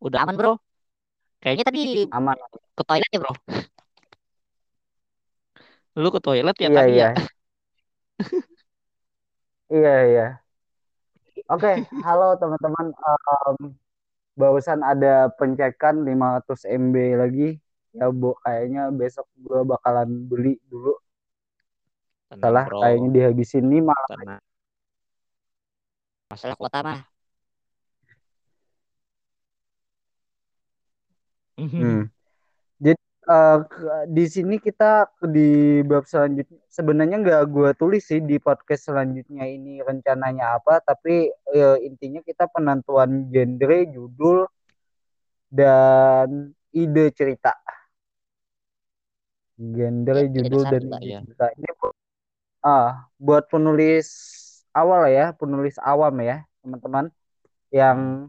udah aman bro. Kayaknya tadi aman. ke toilet ya bro. Lu ke toilet ya iya, tadi iya. ya? iya iya. Oke, halo teman-teman. Um, barusan ada pencekan 500 MB lagi. Ya bu, kayaknya besok gue bakalan beli dulu. Tenang, Salah, bro. kayaknya dihabisin nih malah. Masalah kuota mah. Hmm. Jadi uh, di sini kita di bab selanjutnya sebenarnya nggak gue tulis sih di podcast selanjutnya ini rencananya apa, tapi uh, intinya kita penentuan genre, judul, dan ide cerita. Genre, Ya, judul, dan ide ya. cerita. Ini ah buat penulis awal ya, penulis awam ya, teman-teman yang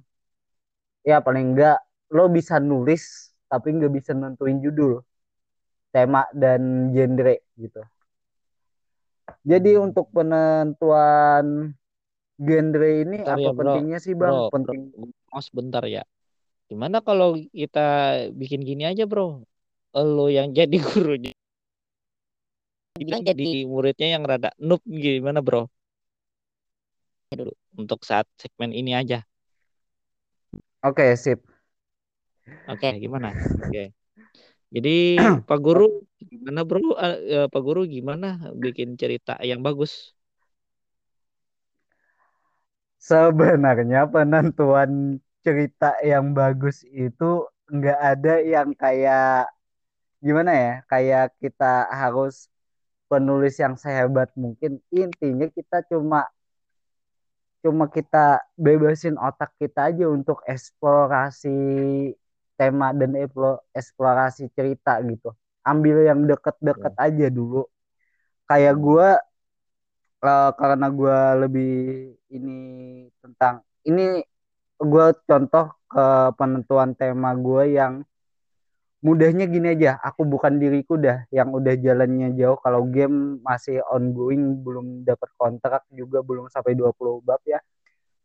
ya paling enggak lo bisa nulis tapi nggak bisa nentuin judul, tema dan genre gitu. Jadi Hmm. untuk penentuan genre ini Bentar apa ya, bro. pentingnya sih bang? Bro, bro, Penting. mau sebentar ya. Gimana kalau kita bikin gini aja, bro? Lo yang jadi gurunya. Dibilang jadi muridnya yang rada noob gimana, bro? Dulu untuk saat segmen ini aja. Oke sip. Oke, gimana? Oke. Jadi Pak Guru gimana, bro? Uh, Pak Guru gimana bikin cerita yang bagus? Sebenarnya penentuan cerita yang bagus itu nggak ada yang kayak gimana ya kayak kita harus penulis yang sehebat mungkin intinya kita cuma cuma kita bebasin otak kita aja untuk eksplorasi tema dan eksplorasi cerita gitu. Ambil yang deket-deket Ya. aja dulu. Kayak gue uh, karena gue lebih ini tentang ini gue contoh ke penentuan tema gue yang mudahnya gini aja. Aku bukan diriku dah yang udah jalannya jauh. Kalau game masih ongoing belum dapat kontrak juga belum sampai 20 bab ya.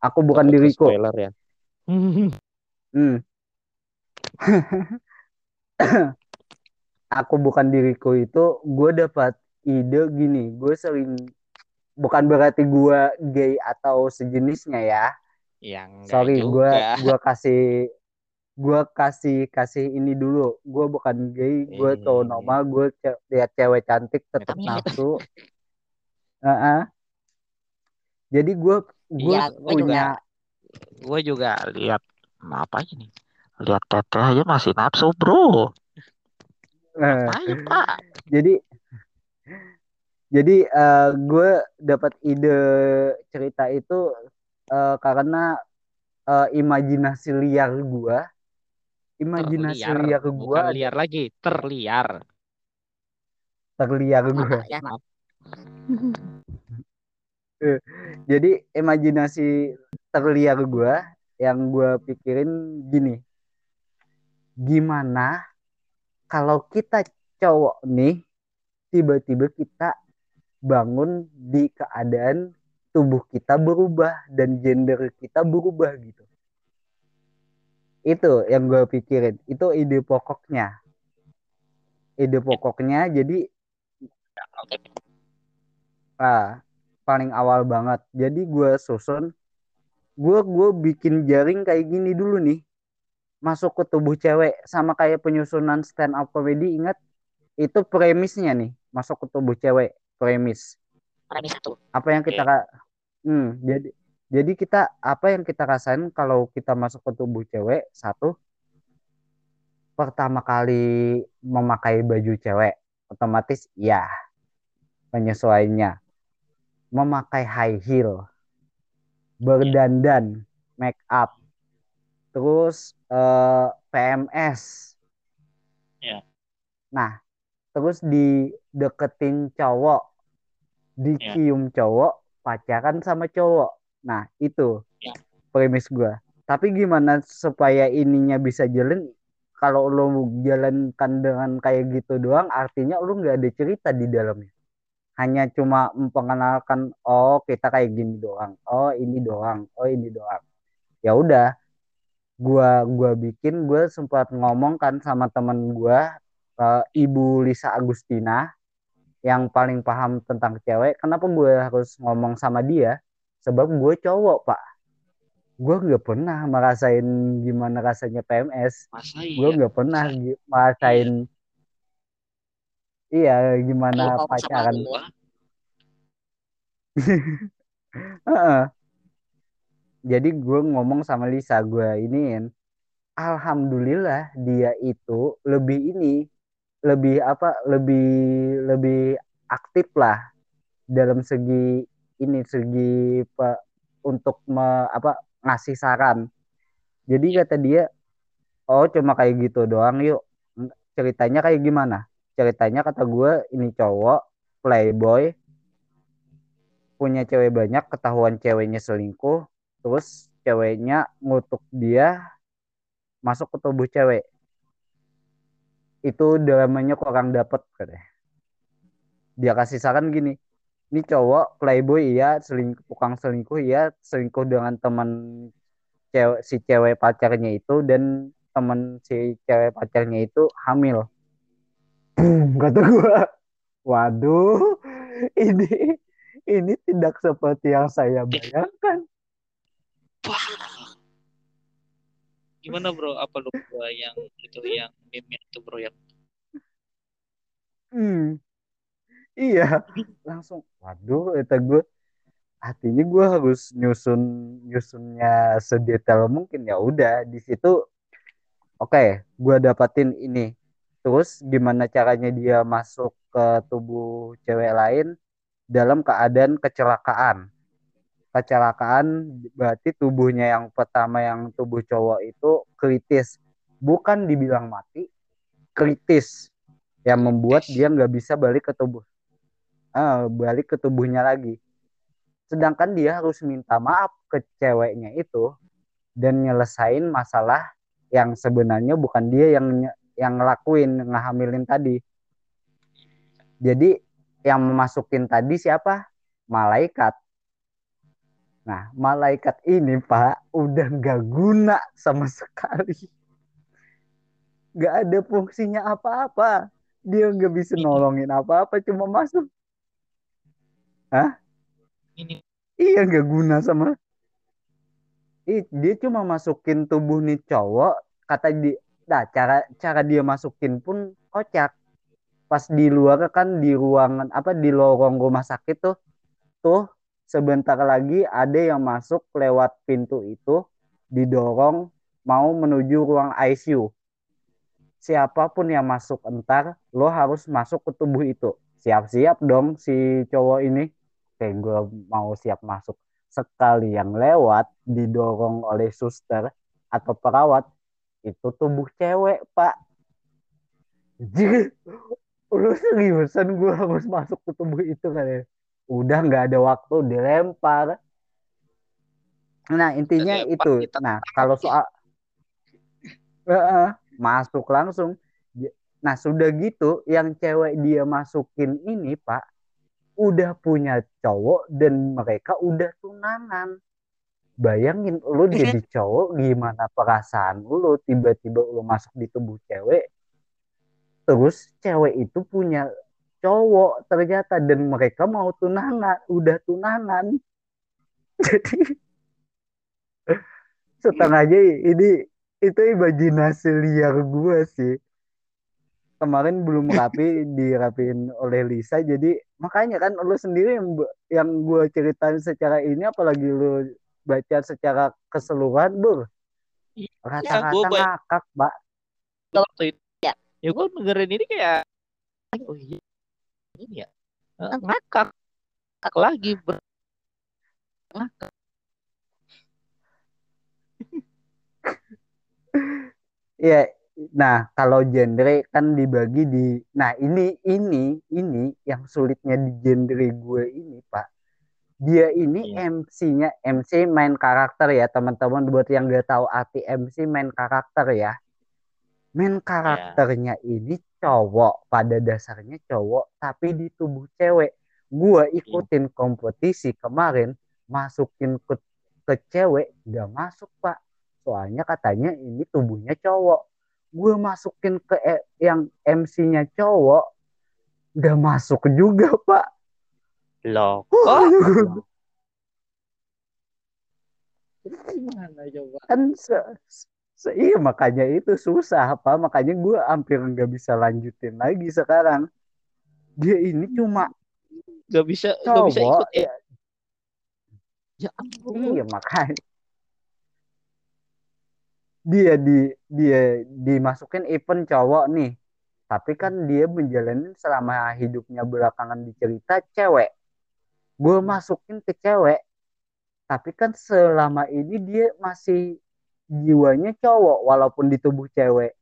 Aku bukan diriku. spoiler ya. Hmm. Aku bukan diriku itu gue dapat ide gini. Gue sering bukan berarti gue gay atau sejenisnya ya. Yang sorry gue gue kasih gue kasih kasih ini dulu. Gue bukan gay gue Iya, cowok iya, normal gue ce- lihat cewek cantik tetap Tapi- nafsu. Heeh. jadi gue gue gua punya gue juga lihat apa aja nih lihat teteh aja masih nafsu bro. Ayo pak? jadi jadi eh, gue dapat ide cerita itu eh, karena eh, imajinasi liar gue imajinasi terliar liar gue bukan liar lagi terliar. Terliar gue ya? Jadi imajinasi terliar gue yang gue pikirin gini gimana kalau kita cowok nih tiba-tiba kita bangun di keadaan tubuh kita berubah dan gender kita berubah gitu? Itu yang gue pikirin. Itu ide pokoknya. Ide pokoknya jadi ah, paling awal banget. Jadi gue susun gue gue bikin jaring kayak gini dulu nih masuk ke tubuh cewek sama kayak penyusunan stand up comedy ingat? Itu premisnya nih masuk ke tubuh cewek premis. Premis satu. Apa yang kita ra- hmm, jadi jadi kita apa yang kita rasain kalau kita masuk ke tubuh cewek satu pertama kali memakai baju cewek otomatis ya penyesuaiannya. Memakai high heel berdandan make up terus eh, PMS Ya. nah terus dideketin cowok. Dicium cowok pacaran sama cowok. Nah itu Ya. premis gue tapi gimana supaya ininya bisa jalan? Kalau lo jalankan dengan kayak gitu doang artinya lo nggak ada cerita di dalamnya. Hanya cuma memperkenalkan oh kita kayak gini doang. Oh ini doang. Oh ini doang. Ya udah gua gua bikin gue sempat ngomong kan sama temen gua uh, Ibu Lisa Agustina yang paling paham tentang cewek. Kenapa gue harus ngomong sama dia? Sebab gue cowok pak. Gue nggak pernah merasain gimana rasanya PMS Masa gue iya? nggak pernah Masa- gi- merasain iya gimana sama pacaran. gua. jadi gue ngomong sama Lisa gue iniin alhamdulillah dia itu lebih ini lebih apa lebih lebih aktif lah dalam segi ini segi pe- untuk me- apa ngasih saran. Jadi kata dia oh cuma kayak gitu doang yuk. Ceritanya kayak gimana? Ceritanya kata gue ini cowok playboy punya cewek banyak ketahuan ceweknya selingkuh terus ceweknya ngutuk dia masuk ke tubuh cewek. Itu dramanya kurang dapet katanya. Dia kasih saran gini ini cowok playboy iya selingkuh tukang selingkuh iya selingkuh dengan teman cewek si cewek pacarnya itu dan teman si cewek pacarnya itu hamil. Boom, kata gua. Waduh ini ini tidak seperti yang saya bayangkan wah. Gimana bro? Apa lu gua yang itu yang meme itu bro yang Hmm. Iya, langsung. Waduh, itu gue hatinya gue harus nyusun nyusunnya sedetail mungkin ya udah di situ oke gue dapatin ini terus gimana caranya dia masuk ke tubuh cewek lain dalam keadaan kecelakaan kecelakaan berarti tubuhnya yang pertama yang tubuh cowok itu kritis. Bukan dibilang mati kritis. Yang membuat dia nggak bisa balik ke tubuh. Ah, balik ke tubuhnya lagi. Sedangkan dia harus minta maaf ke ceweknya itu dan nyelesain masalah yang sebenarnya bukan dia yang yang ngelakuin ngehamilin tadi. Jadi yang memasukin tadi siapa? Malaikat nah malaikat ini pak udah nggak guna sama sekali nggak ada fungsinya apa-apa dia nggak bisa nolongin apa-apa cuma masuk Hah? ini Iya nggak guna sama. Ih, dia cuma masukin tubuh nih cowok, kata di, nah cara cara dia masukin pun kocak. Pas di luar kan di ruangan apa di lorong rumah sakit tuh, tuh sebentar lagi ada yang masuk lewat pintu itu, didorong mau menuju ruang ICU. Siapa pun yang masuk entar, lo harus masuk ke tubuh itu. Siap-siap dong si cowok ini kayak gue mau siap masuk sekali yang lewat didorong oleh suster atau perawat itu tubuh cewek pak jadi lu seriusan gue harus masuk ke tubuh itu kan ya udah nggak ada waktu dilempar. Nah intinya Dilempar, itu. kita nah kalau soal masuk langsung. Nah sudah gitu yang cewek dia masukin ini pak udah punya cowok dan mereka udah tunangan. Bayangin lu jadi cowok gimana perasaan lu? Tiba-tiba lu masuk di tubuh cewek. Terus cewek itu punya cowok ternyata dan mereka mau tunangan, udah tunangan. Jadi setengahnya ini itu imajinasi liar gue sih. Kemarin belum rapi dirapiin oleh Lisa jadi makanya kan lu sendiri yang yang gue ceritain secara ini apalagi lu baca secara keseluruhan bur. Rata-rata gua baca- ngakak mbak. Waktu itu ya, ya gue dengerin ini kayak oh iya ini ya. Eh, ngakak. Ngakak lagi ber ngakak. Ya nah kalau genre kan dibagi di nah ini ini ini yang sulitnya di genre gue ini pak. Dia ini Iya. MC-nya MC main karakter ya teman-teman buat yang gak tahu arti MC main karakter ya main karakternya ini cowok pada dasarnya cowok tapi di tubuh cewek. Gue ikutin kompetisi kemarin masukin ke ke cewek gak masuk pak. Soalnya katanya ini tubuhnya cowok. Gue masukin ke e- yang MC-nya cowok gak masuk juga pak. Loh, kan se- iya makanya itu susah apa? Makanya gue hampir nggak bisa lanjutin lagi sekarang. Dia ini cuma Gak bisa, gak bisa cowok ikut eh. ya, Ya ampun. iya makanya. Dia di dia dimasukin event cowok nih. Tapi kan dia menjalani selama hidupnya belakangan di cerita cewek. Gue masukin ke cewek. Tapi kan selama ini dia masih jiwanya cowok walaupun di tubuh cewek.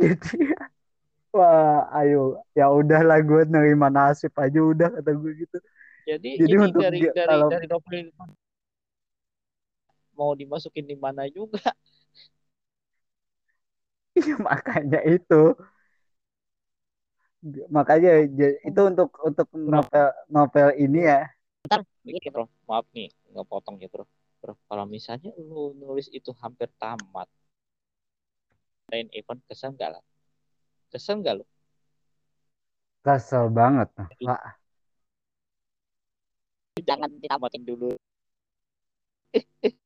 Jadi wah ayo. Ya udahlah gue nerima nasib aja udah kata gue gitu. Jadi, Jadi ini untuk dari dia- dari kalau- dari novel itu mau dimasukin di mana juga. Iya makanya itu. Makanya itu untuk untuk novel novel ini ya. Nih, bro, maaf nih, nggak potong ya bro. Bro, kalau misalnya lu nulis itu hampir tamat, main event kesel nggak lah? Kesel nggak lu? kesel banget pak Jangan ditamatin dulu.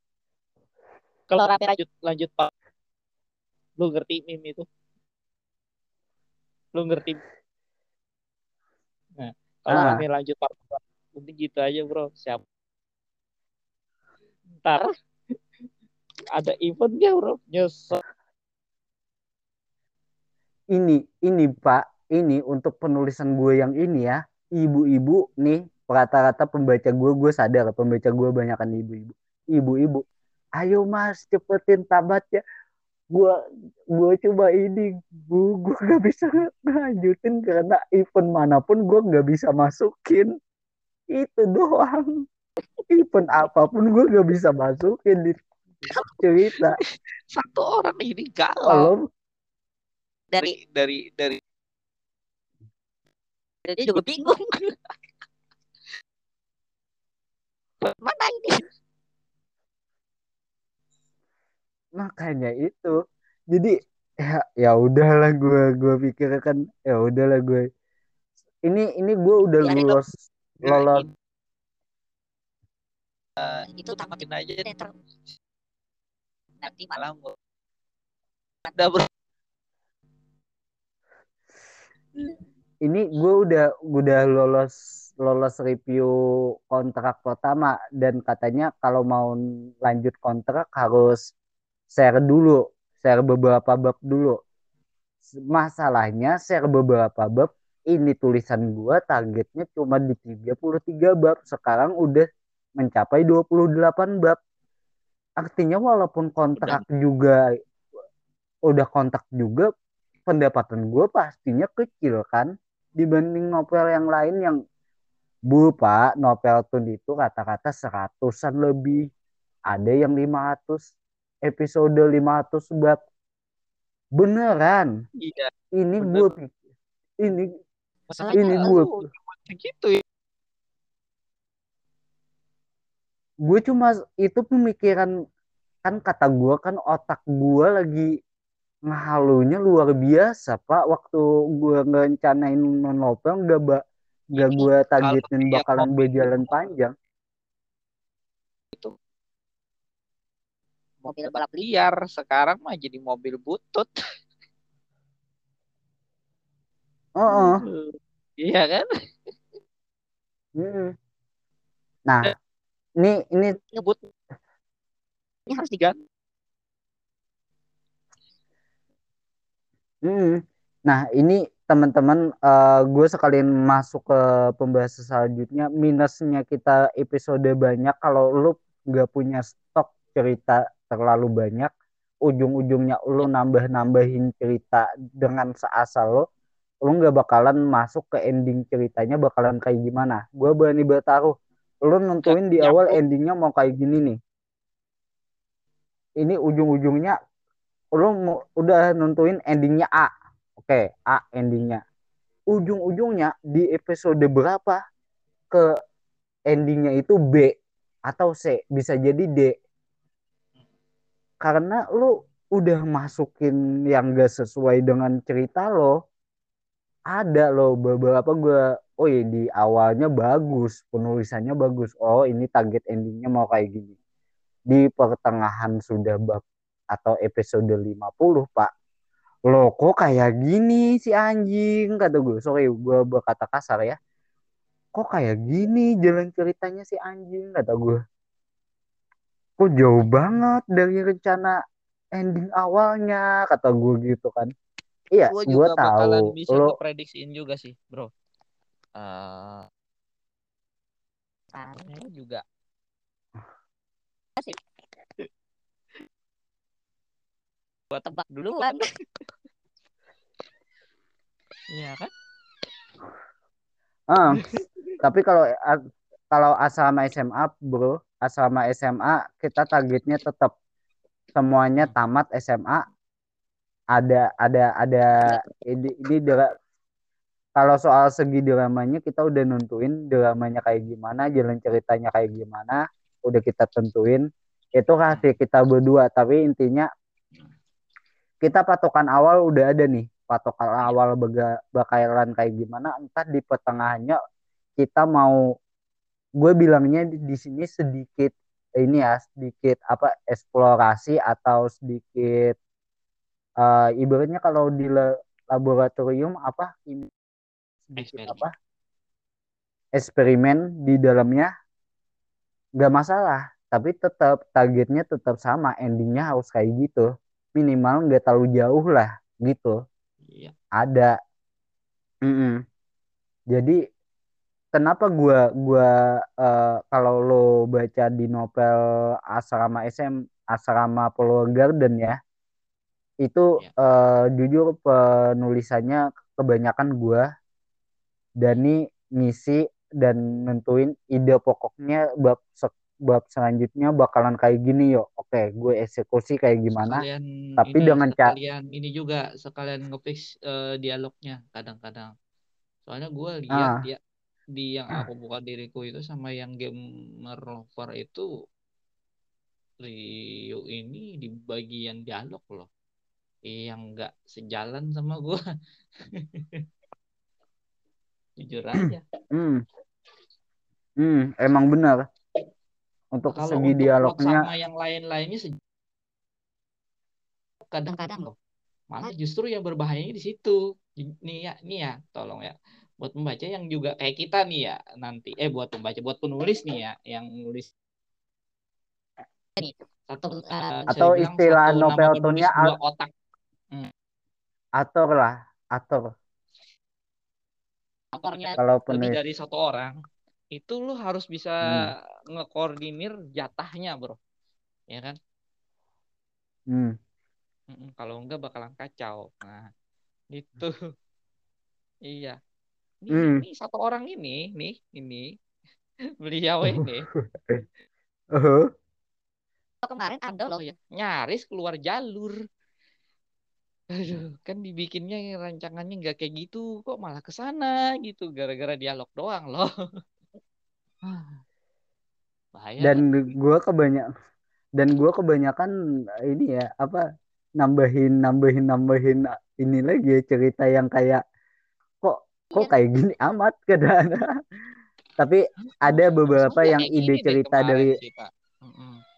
kalau rame lanjut lanjut pak, lu ngerti meme itu? Lu ngerti? Nah, kalau Ah. rame lanjut part mending gitu aja bro. Siap. Ntar ada eventnya bro, nyesel. ini ini pak ini untuk penulisan gue yang ini ya. Ibu-ibu nih rata-rata pembaca gue gue sadar pembaca gue banyak kan ibu-ibu. Ibu-ibu ayo mas cepetin tamatnya gue gue coba ini gue gue gak bisa lanjutin karena event mana pun gue nggak bisa masukin. Itu doang event apa pun gue gak bisa masukin di cerita. Satu orang ini galau. kalau dari dari dari dia juga bingung. Mana ini? Makanya itu. Jadi ya ya udahlah gue gue pikir kan ya udahlah gue ini ini gue udah Ya, lulus lolos itu tamatin aja deh ter nanti malah ada bro. Ini gue udah udah lolos lolos review kontrak pertama dan katanya kalau mau lanjut kontrak harus share dulu share beberapa bab dulu. Masalahnya share beberapa bab ini tulisan gue targetnya cuma di 33 bab. Sekarang udah mencapai 28 bab. Artinya walaupun kontrak juga udah kontak juga pendapatan gue pastinya kecil kan? Dibanding novel yang lain yang bu pak novel tun itu kata-kata seratusan lebih. Ada yang 500 episode 500 bab. Beneran? Iya ini Bener. gue ini masalahnya Ini ini gua- gitu ya gue cuma itu pemikiran kan kata gue kan otak gue lagi ngalunya luar biasa pak. Waktu gue ngerencanain novel gak ba gak gue targetin bakalan berjalan itu- panjang. Mobil balap liar sekarang mah jadi mobil butut. Oh iya kan? Nah ini ini ini harus diganti Mm. Nah, ini teman-teman, gue sekalian masuk ke pembahasan selanjutnya. Minusnya kita episode banyak, kalau lu nggak punya stok cerita terlalu banyak, ujung-ujungnya lu nambah-nambahin cerita dengan seasal lo, lu nggak bakalan masuk ke ending ceritanya bakalan kayak gimana. Gue berani bertaruh, lu nentuin di awal endingnya mau kayak gini nih. Ini ujung-ujungnya lu mau- udah nentuin endingnya A. Oke, A endingnya. Ujung-ujungnya di episode berapa ke endingnya itu B atau C, bisa jadi D. karena lu udah masukin yang gak sesuai dengan cerita lo ada loh beberapa gue oh ya di awalnya bagus penulisannya bagus. Oh ini target endingnya mau kayak gini. Di pertengahan sudah bab atau episode 50 pak. Lo kok kayak gini si anjing? Kata gue sorry gue berkata kasar ya. Kok kayak gini jalan ceritanya si anjing? Kata gue kok jauh banget dari rencana ending awalnya? Kata gue gitu kan. Iya gue bakalan tahu. bisa lo ngeprediksiin juga sih, bro. Eh Arya juga asik. Gua tebak duluan. Iya kan? ah, tapi kalau kalau asrama SMA bro asrama SMA kita targetnya tetap semuanya tamat SMA ada ada ada ini, ini dra- kalau soal segi dramanya kita udah nentuin dramanya kayak gimana jalan ceritanya kayak gimana udah kita tentuin. Itu rahasia kita berdua tapi intinya kita patokan awal udah ada nih. Patokan awal baga- bakalan kayak gimana entah di pertengahannya kita mau gue bilangnya di, sini sedikit ini ya sedikit apa eksplorasi atau sedikit eh, ibaratnya kalau di la- laboratorium apa ini Eksperimen. apa eksperimen di dalamnya nggak masalah tapi tetap targetnya tetap sama endingnya harus kayak gitu minimal nggak terlalu jauh lah gitu Iya. ada Mm-mm. jadi kenapa gua gua eh, kalau lo baca di novel asrama SM asrama Pulau Garden ya itu Iya. eh, jujur penulisannya kebanyakan gua Dani ngisi dan nentuin ide pokoknya bab bab selanjutnya bakalan kayak gini yo. Oke gue eksekusi kayak gimana. Sekalian tapi ini dengan ca sekalian ini juga sekalian ngefix eh, dialognya kadang-kadang. Soalnya gue lihat ah. ya di yang aku buka diriku itu sama yang gamer lover itu Rio ini di bagian dialog loh. Yang nggak sejalan sama gue jujur aja. Hmm, hmm, emang benar. Untuk kalau segi untuk dialognya sama yang lain-lainnya se- kadang-kadang loh. Malah justru yang berbahayanya di situ. Nih ya nih ya tolong ya. Buat pembaca yang juga kayak kita nih ya nanti. Eh buat pembaca buat penulis nih ya yang nulis. Satu bisa atau istilah novel otak. Ator lah ator Akornya kalau lebih dari satu orang itu lu harus bisa hmm, ngekoordinir jatahnya bro. Ya kan? Hmm. Kalau enggak bakalan kacau. Nah itu iya. Nih Hmm. nih satu orang ini nih ini beliau ini. Uh, kemarin ada loh. Ya nyaris keluar jalur aduh kan dibikinnya rancangannya nggak kayak gitu kok malah ke sana gitu gara-gara dialog doang loh. Bahaya dan gue kebanyak dan gue kebanyakan ini ya apa nambahin nambahin nambahin ini lagi ya, cerita yang kayak kok kok kayak gini amat kadang tapi ada beberapa yang ide cerita dari Mm-mm.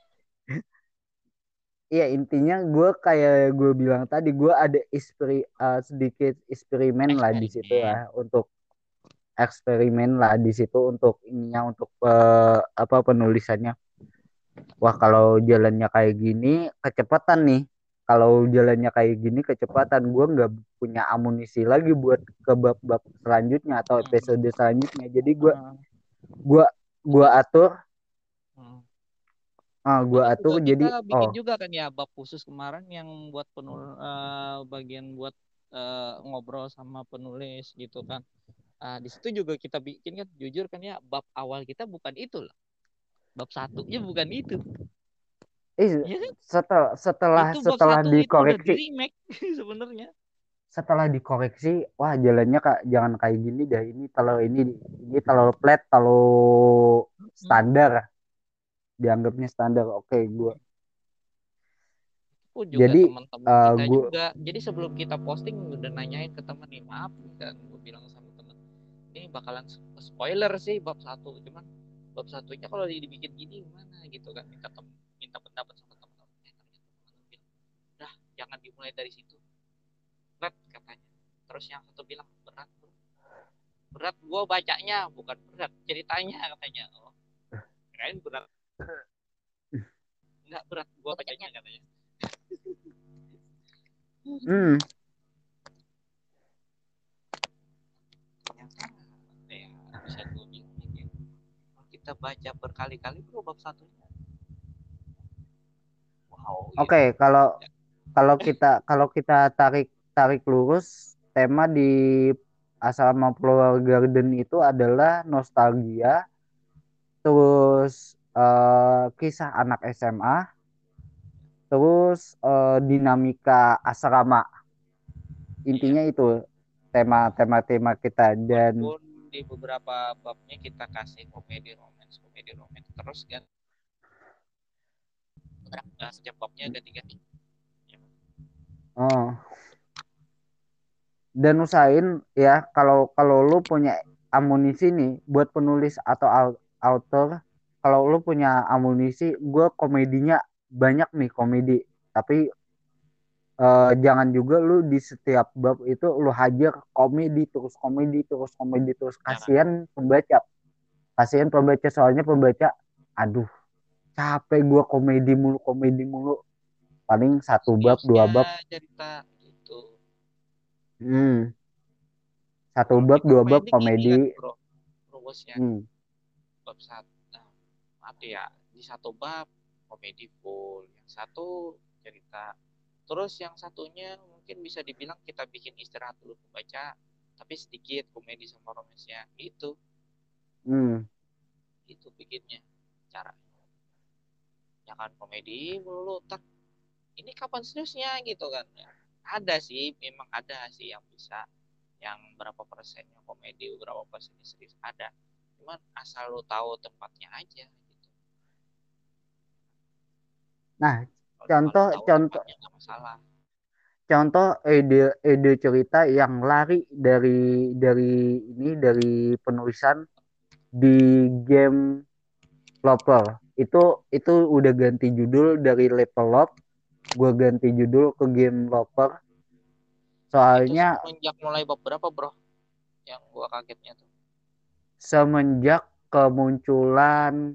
Iya intinya gue kayak gue bilang tadi gue ada eksperi, uh, sedikit eksperimen lah di situ lah untuk eksperimen lah di situ untuk ininya untuk eh, apa penulisannya. Wah kalau jalannya kayak gini kecepatan nih. Kalau jalannya kayak gini kecepatan gue nggak punya amunisi lagi buat ke bab-bab selanjutnya atau Mm. episode selanjutnya. Jadi gue Ah, gua gua atur. Ah gua atur juga jadi kita bikin oh juga kan ya bab khusus kemarin yang buat penul eh, bagian buat eh, ngobrol sama penulis gitu kan. Ah, di situ juga kita bikin kan jujur kan ya bab awal kita bukan itu loh. Bab satunya bukan itu. eh Ya kan? setelah setelah Itu setelah dikoreksi sebenarnya. setelah dikoreksi wah jalannya kak jangan kayak gini dah ini kalau ini ini terlalu flat terlalu Hmm. Dianggapnya standar. Oke gua pun juga Jadi, teman-teman uh, kita gua- juga. Jadi sebelum kita posting udah nanyain ke teman nih maaf dan gue bilang sama teman ini bakalan spoiler sih bab satu cuman bab satunya kalau dibikin gini gimana? Gitu kan minta tem minta pendapat sama teman-teman eh, bilang dah jangan dimulai dari situ. Berat katanya. Terus yang satu bilang berat bro. Berat gue bacanya bukan berat ceritanya katanya. Oh kirain berat nggak berat gue bacanya katanya. Hmm, ternyata ya bisa gue ya, kita baca berkali-kali bro bab satunya. Wow gitu. oke kalau kalau kita kalau kita tarik tarik lurus tema di Asrama Flower Garden itu adalah nostalgia terus eh, kisah anak SMA terus eh, dinamika asrama. Intinya itu tema tema tema kita dan walaupun di beberapa babnya kita kasih komedi romance komedi romance terus kan. Nah, setiap babnya ganti-ganti oh. dan usahain ya kalau kalau lu punya amunisi nih buat penulis atau au- author kalau lu punya amunisi gue komedinya banyak nih komedi. Tapi eh, jangan juga lu di setiap bab itu lu hajar komedi terus komedi terus komedi terus kasihan pembaca. Kasihan pembaca soalnya pembaca aduh capek gua komedi mulu komedi mulu. Paling satu bab dua bab. cerita gitu. Hmm. satu bab dua bab komedi kan, bro. Rumusnya. Hmm. bab satu ya di satu bab komedi full. Yang satu cerita. Terus yang satunya mungkin bisa dibilang kita bikin istirahat dulu pembaca tapi sedikit komedi sama romansnya. Itu. Hmm. itu bikinnya caranya jangan komedi melulu tak. Ini kapan seriusnya gitu kan. Ada sih memang ada sih yang bisa yang berapa persennya komedi berapa persennya serius ada. Cuman asal lo tahu tempatnya aja Nah, Contoh- tahu contoh. masalah. contoh ide ide cerita yang lari dari dari ini dari penulisan di game Loper itu itu udah ganti judul dari Level Up. Gue ganti judul ke game Loper soalnya itu semenjak mulai bab berapa bro? Yang gua kagetnya tuh. Semenjak kemunculan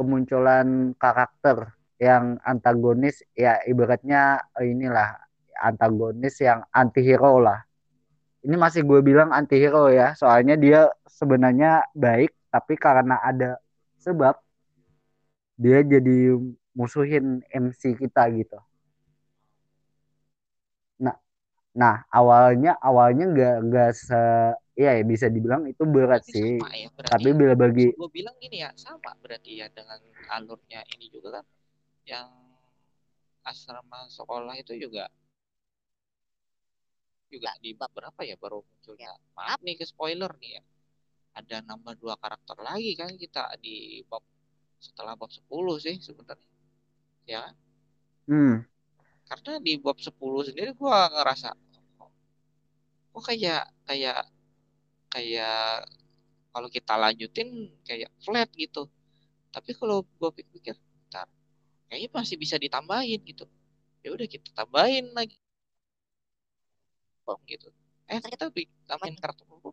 kemunculan karakter yang antagonis ya ibaratnya eh, inilah antagonis yang antihero lah. Ini masih gue bilang antihero ya soalnya dia sebenarnya baik tapi karena ada sebab dia jadi musuhin MC kita gitu. Nah nah awalnya awalnya nggak nggak se ya bisa dibilang itu berat Berarti sih. sama ya berarti tapi bila bagi gue bilang gini ya sama berarti ya dengan alurnya ini juga kan yang asrama sekolah itu juga juga di bab berapa ya baru munculnya? Maaf nih ke spoiler nih ya. Ada nambah dua karakter lagi kan kita di bab setelah bab 10 sih sebenarnya. Ya kan? hmm, karena di bab 10 sendiri gua ngerasa kok kayak kayak kayak kalau kita lanjutin kayak flat gitu. Tapi kalau gua pikir kayaknya masih bisa ditambahin gitu. Ya udah kita tambahin lagi. Oh, gitu. Eh ternyata ditambahin baru.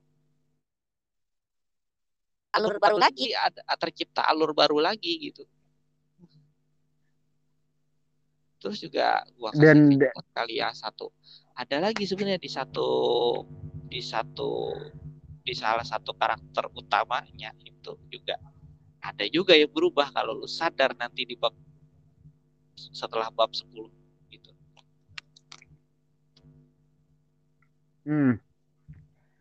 alur baru lagi. ada tercipta alur baru lagi gitu. Terus juga gua kasih Dan- kali ya satu. Ada lagi sebenarnya di satu di satu di salah satu karakter utamanya itu juga. Ada juga yang berubah kalau lu sadar nanti di bab setelah bab 10 gitu. Hmm.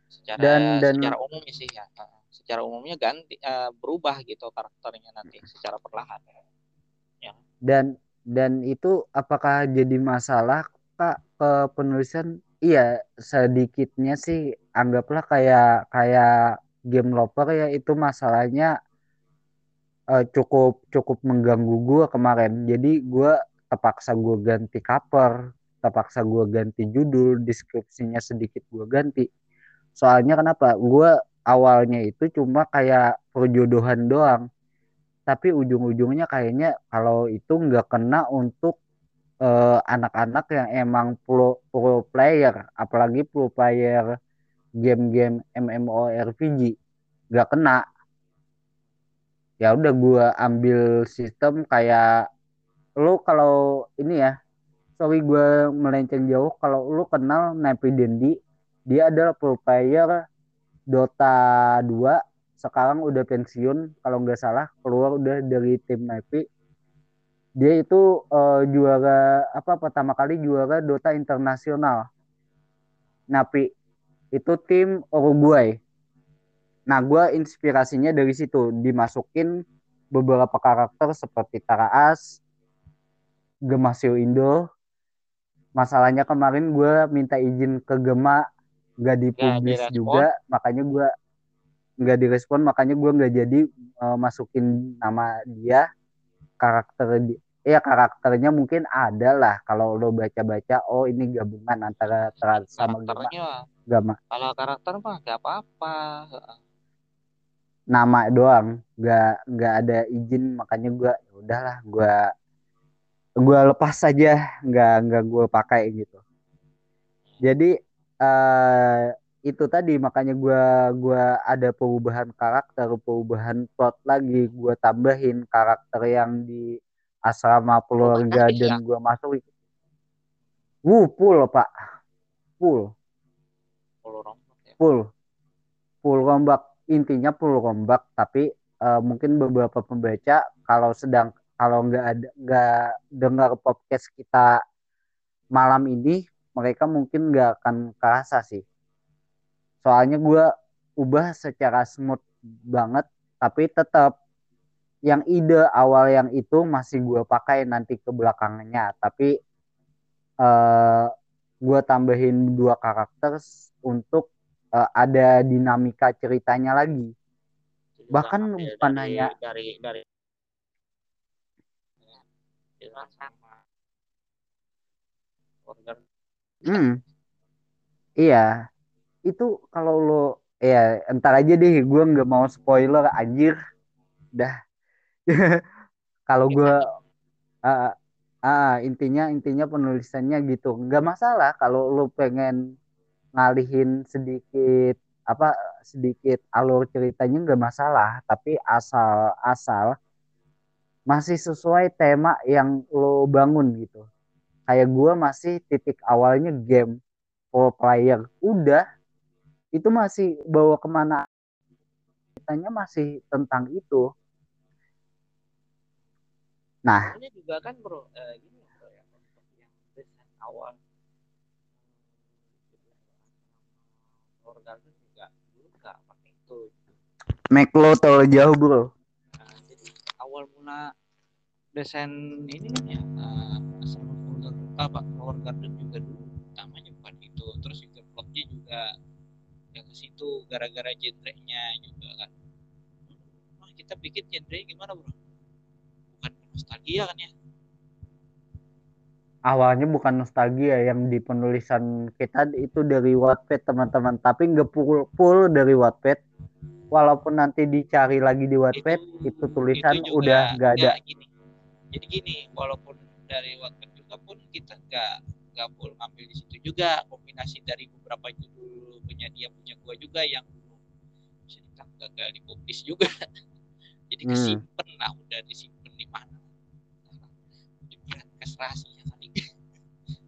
secara Dan- dan- secara umumnya sih ya. Secara umumnya ganti uh, berubah gitu karakternya nanti secara perlahan. Dan dan itu apakah jadi masalah kak ke penulisan? Iya sedikitnya sih anggaplah kayak kayak game loper ya itu masalahnya eh, cukup cukup mengganggu gua kemarin. Jadi gua terpaksa gue ganti cover terpaksa gue ganti judul deskripsinya sedikit gue ganti. Soalnya kenapa? Gue awalnya itu cuma kayak perjodohan doang. Tapi ujung-ujungnya kayaknya kalau itu nggak kena untuk eh, anak-anak yang emang pro, pro player apalagi pro player game-game MMORPG nggak kena ya udah gue ambil sistem kayak lu kalau ini ya sorry gue melenceng jauh kalau lu kenal Napi Dendi dia adalah pro player Dota 2 sekarang udah pensiun kalau nggak salah keluar udah dari tim Napi dia itu uh, juara apa pertama kali juara Dota internasional. Napi itu tim Uruguay Nah, gue inspirasinya dari situ dimasukin beberapa karakter seperti Taraas, Gemasio Indo. Masalahnya kemarin gue minta izin ke Gema gak dipublis Nggak juga, makanya gue nggak direspon, makanya gue nggak jadi uh, masukin nama dia karakter di ya karakternya mungkin ada lah kalau lo baca-baca oh ini gabungan antara Taraas sama Gema. Gama. Kalau karakter mah gak apa-apa nama doang. Nggak nggak ada izin makanya gue ya udahlah gue gue lepas saja nggak nggak gue pakai gitu. Jadi uh, itu tadi makanya gue gua ada perubahan karakter perubahan plot lagi gue tambahin karakter yang di asrama keluarga dan gue masuk Wuh, full pak. Full. Full. Full rombak intinya full rombak tapi uh, mungkin beberapa pembaca kalau sedang kalau nggak ada nggak dengar podcast kita malam ini mereka mungkin nggak akan kerasa sih. Soalnya gue ubah secara smooth banget tapi tetap yang ide awal yang itu masih gue pakai nanti ke belakangnya. Tapi uh, gue tambahin dua karakter untuk uh, ada dinamika ceritanya lagi. Bahkan bukan dari, hanya dari dari hmm. Iya. Itu kalau lo ya entar aja deh gue nggak mau spoiler anjir. Dah. Kalau gue uh, uh, intinya intinya penulisannya gitu. Nggak masalah kalau lo pengen ngalihin sedikit apa sedikit alur ceritanya nggak masalah tapi asal asal masih sesuai tema yang lo bangun gitu. Kayak gue masih titik awalnya game pro player. Udah itu masih bawa ke mana ceritanya masih tentang itu. Nah. Ini juga kan bro eh, gini bro ya yang desain awal organ juga dulu nggak pakai itu. Make lo terlalu jauh bro. Nah, jadi awal mula desain ini kan ya uh, apa Power Garden juga dulu utamanya bukan itu. Terus juga plotnya juga ya ke situ gara-gara genrenya juga kan. Nah, kita bikin genre gimana bro? Bukan nostalgia kan ya awalnya bukan nostalgia yang di penulisan kita itu dari Wattpad teman-teman. Tapi nggak full, full dari Wattpad walaupun nanti dicari lagi di Wattpad itu, itu tulisan itu udah nggak ada. gini. jadi gini walaupun dari Wattpad juga pun kita nggak nggak full ngambil di situ juga. Kombinasi dari beberapa judul punya dia punya gua juga yang bisa dibilang gagal dipublis juga. Jadi kesimpan hmm. lah udah disimpan di mana. Di broadcast rahasia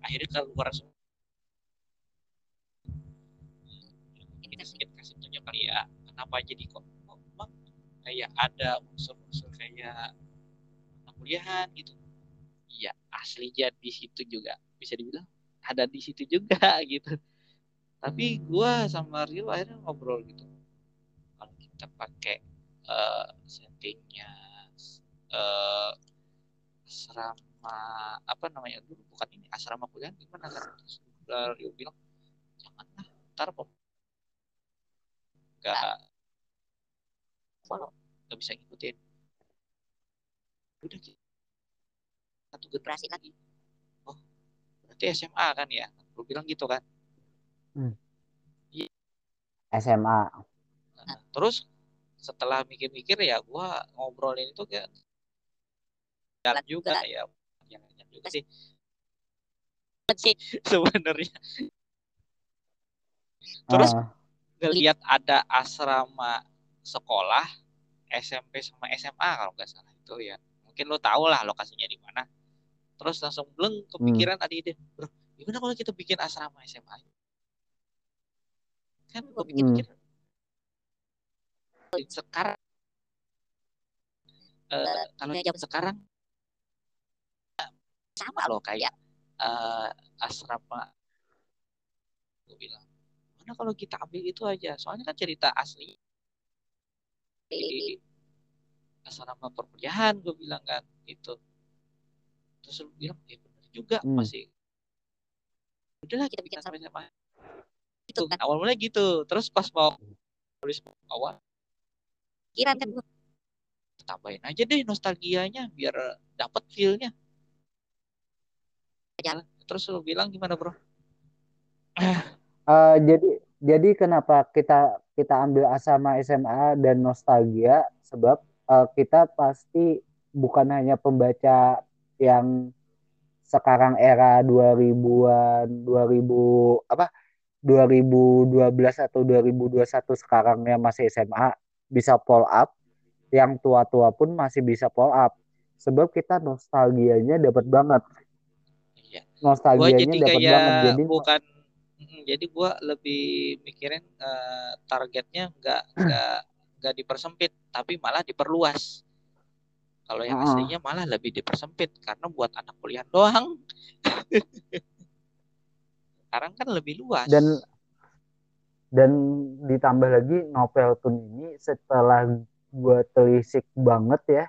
akhirnya keluar semua. Kita sedikit kasih tunjuk kali ya kenapa jadi kok oh, kayak ada unsur-unsur kayak kuliahan gitu. Iya asli jadi di situ juga. Bisa dibilang ada di situ juga gitu. Tapi gue sama Rio akhirnya ngobrol gitu. Kalau kita pakai uh, settingnya uh, asrama apa namanya dulu bukan ini asrama kuliah gimana? Kan terus Rio bilang janganlah ntar kok nggak nggak bisa ngikutin. Udah satu generasi lagi. Oh berarti SMA kan ya? Lu bilang gitu kan? Hmm. SMA nah, terus setelah mikir-mikir ya gue ngobrolin itu kayak jalan juga ya juga sih sih sebenarnya terus uh. ngelihat ada asrama sekolah SMP sama SMA kalau nggak salah itu ya mungkin lo tau lah lokasinya di mana terus langsung belum kepikiran hmm. tadi ide bro gimana kalau kita bikin asrama SMA kan gue pikir pikir hmm. sekarang uh, kalau jam sekarang sama loh kayak uh, asrama. Gue bilang mana kalau kita ambil itu aja? Soalnya kan cerita asli. Di asrama perkuliahan gue bilang kan itu terus lu bilang ya benar juga hmm. masih udahlah kita bikin sama sama itu kan. awal mulai gitu terus pas mau tulis awal. Kira kan tambahin aja deh nostalgianya biar dapat feelnya terus lu bilang gimana bro? Uh, jadi jadi kenapa kita kita ambil asama SMA dan nostalgia? Sebab uh, kita pasti bukan hanya pembaca yang sekarang era 2000-an 2000 apa 2012 atau 2021 sekarang yang masih SMA bisa pull up. Yang tua-tua pun masih bisa pull up. Sebab kita nostalgianya dapat banget iya. nostalgianya dapat banget jadi bukan jadi gue lebih mikirin uh, targetnya nggak nggak nggak dipersempit tapi malah diperluas. Kalau yang aslinya malah lebih dipersempit karena buat anak kuliah doang. Sekarang kan lebih luas. Dan dan ditambah lagi novel tun ini setelah gue telisik banget ya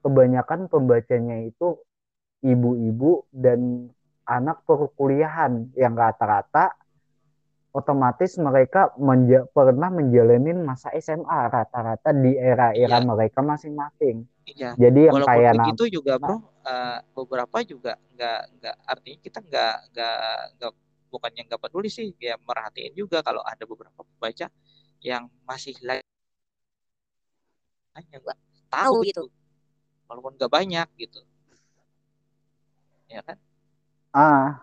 kebanyakan pembacanya itu ibu-ibu dan anak perkuliahan yang rata-rata otomatis mereka menja pernah menjalani masa SMA rata-rata di era-era iya. mereka masing-masing. Iya. Jadi yang Walaupun kayak begitu juga bro, uh, beberapa juga nggak nggak artinya kita nggak nggak nggak bukannya nggak peduli sih, ya merhatiin juga kalau ada beberapa pembaca yang masih lagi hanya nggak tahu gitu, walaupun nggak banyak gitu, ya kan? Ah,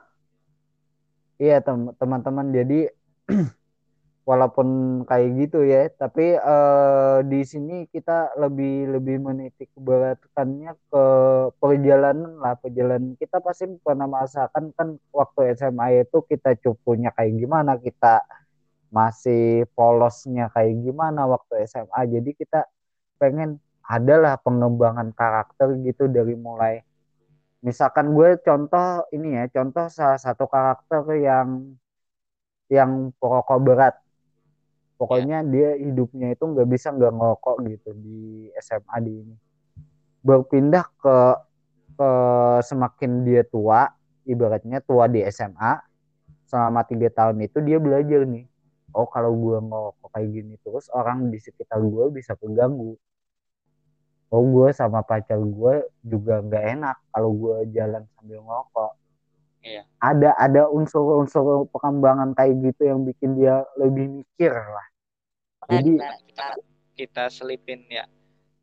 iya teman-teman. Jadi walaupun kayak gitu ya tapi uh, di sini kita lebih lebih menitik beratkannya ke perjalanan lah. Perjalanan kita pasti pernah merasakan kan waktu SMA itu kita cupunya kayak gimana kita masih polosnya kayak gimana waktu SMA jadi kita pengen adalah pengembangan karakter gitu dari mulai misalkan gue contoh ini ya contoh salah satu karakter yang yang pokok berat. Pokoknya yeah. dia hidupnya itu nggak bisa nggak ngerokok gitu di SMA di ini. Berpindah ke ke semakin dia tua ibaratnya tua di SMA selama tiga tahun itu dia belajar nih oh kalau gue ngerokok kayak gini terus orang di sekitar gue bisa keganggu oh gue sama pacar gue juga nggak enak kalau gue jalan sambil ngerokok Iya. Ada ada unsur-unsur pengembangan kayak gitu yang bikin dia lebih mikir lah. Jadi kita, kita selipin ya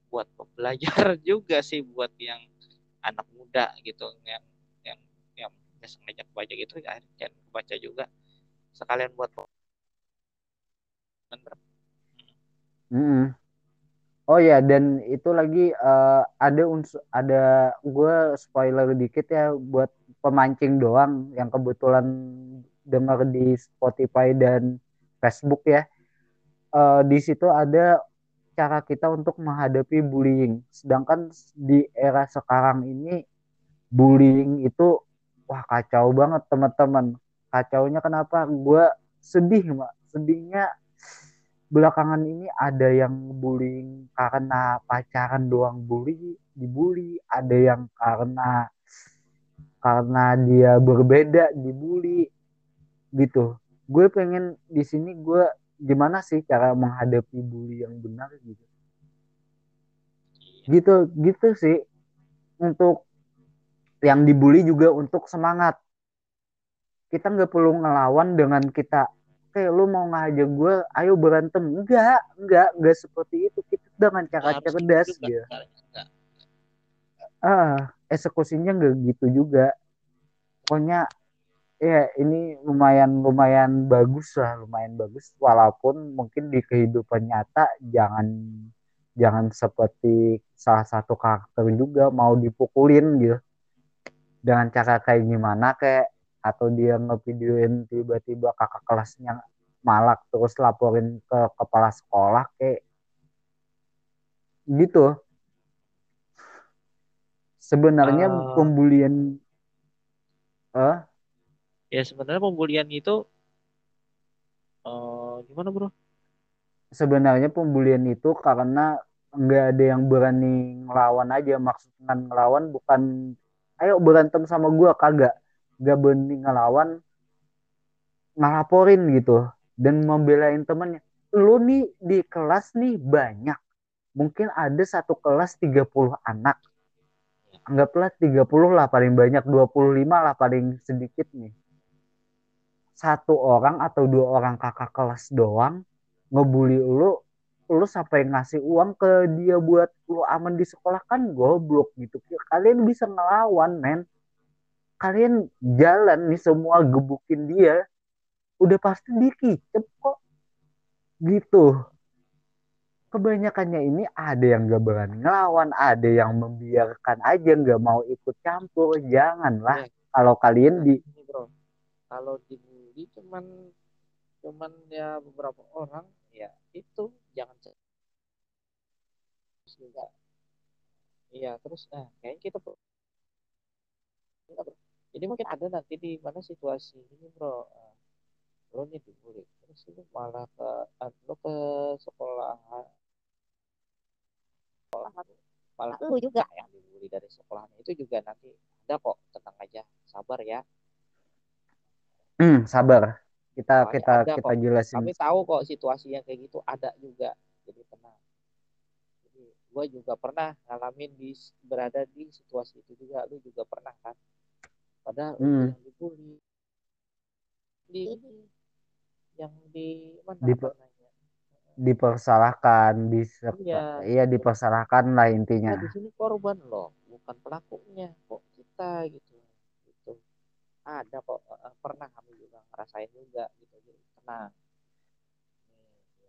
buat pembelajar juga sih buat yang anak muda gitu yang yang yang biasa ngajak baca gitu ya dan baca juga sekalian buat Hmm. Oh ya dan itu lagi uh, ada unsur ada gue spoiler dikit ya buat pemancing doang yang kebetulan dengar di Spotify dan Facebook ya. Uh, di situ ada cara kita untuk menghadapi bullying. Sedangkan di era sekarang ini bullying itu wah kacau banget teman-teman. Kacaunya kenapa? Gue sedih, Mbak. Sedihnya belakangan ini ada yang bullying karena pacaran doang bully, dibully, ada yang karena karena dia berbeda dibully. Gitu. Gue pengen di sini gue gimana sih cara menghadapi bully yang benar gitu? Gitu gitu sih. Untuk yang dibully juga untuk semangat. Kita nggak perlu ngelawan dengan kita kayak lu mau ngajak gue ayo berantem. Enggak enggak enggak seperti itu. Kita dengan cara cerdas gitu ah eksekusinya nggak gitu juga. Pokoknya ya ini lumayan lumayan bagus lah lumayan bagus. Walaupun mungkin di kehidupan nyata jangan jangan seperti salah satu karakter juga mau dipukulin gitu. Dengan cara kayak gimana kayak atau dia ngevideoin tiba-tiba kakak kelasnya malak terus laporin ke kepala sekolah kayak gitu. Sebenarnya uh, pembulian uh, ya sebenarnya pembulian itu uh, gimana bro? Sebenarnya pembulian itu karena nggak ada yang berani ngelawan aja. Maksudnya ngelawan bukan ayo berantem sama gue kagak gak berani ngelawan ngelaporin gitu. Dan membelain temennya. Lu nih di kelas nih banyak. Mungkin ada satu kelas 30 anak. Anggaplah 30 lah paling banyak 25 lah paling sedikit nih. Satu orang atau dua orang kakak kelas doang ngebully lu lu sampai ngasih uang ke dia buat lu aman di sekolah. Kan goblok gitu. Kalian bisa ngelawan men kalian jalan nih semua gebukin dia udah pasti dikicep kok. Gitu. Kebanyakannya ini ada yang gak berani ngelawan ada yang membiarkan aja nggak mau ikut campur. Janganlah ya. kalau kalian di bro. Kalau dibully cuman cuman ya beberapa orang ya itu jangan juga iya terus nah kayaknya kita jadi mungkin ada nanti di mana situasi ini bro. Bro nih dibully terus itu malah ke lo ke sekolah. Sekolahan malah lu juga. yang dibully dari sekolahan itu juga nanti ada kok. Tenang aja. Sabar ya. Hmm sabar. Kita Soalnya kita kita kok. jelasin. Kami tahu kok situasi yang kayak gitu. Ada juga. Jadi tenang. Jadi gue juga pernah ngalamin di berada di situasi itu juga. Lu juga pernah kan padahal hmm. yang dibully. Di yang di mana di, dipersalahkan di iya, iya dipersalahkan lah intinya. Nah, di sini korban loh bukan pelakunya kok kita gitu. Gitu ada kok uh, pernah kami juga ngerasain juga gitu jadi tenang.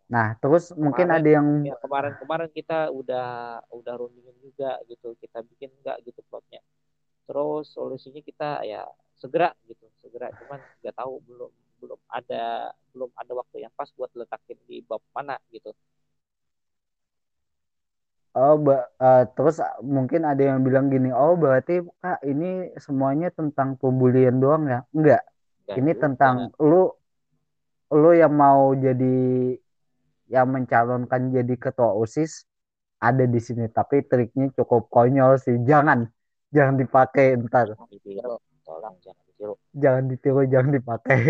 Nah, terus kemarin, mungkin ada yang ya, kemarin-kemarin kita udah udah rundingin juga gitu, kita bikin enggak gitu plotnya terus solusinya kita ya segera gitu segera cuman nggak tahu belum belum ada belum ada waktu yang pas buat letakin di bab mana gitu Oh, uh, terus mungkin ada yang bilang gini, oh berarti kak ini semuanya tentang pembulian doang ya? Enggak, Enggak ini juga. tentang lu, lu yang mau jadi, yang mencalonkan jadi ketua osis ada di sini. Tapi triknya cukup konyol sih, jangan jangan dipakai ntar. Ditiru tolong jangan ditiru. Jangan ditiru jangan dipakai.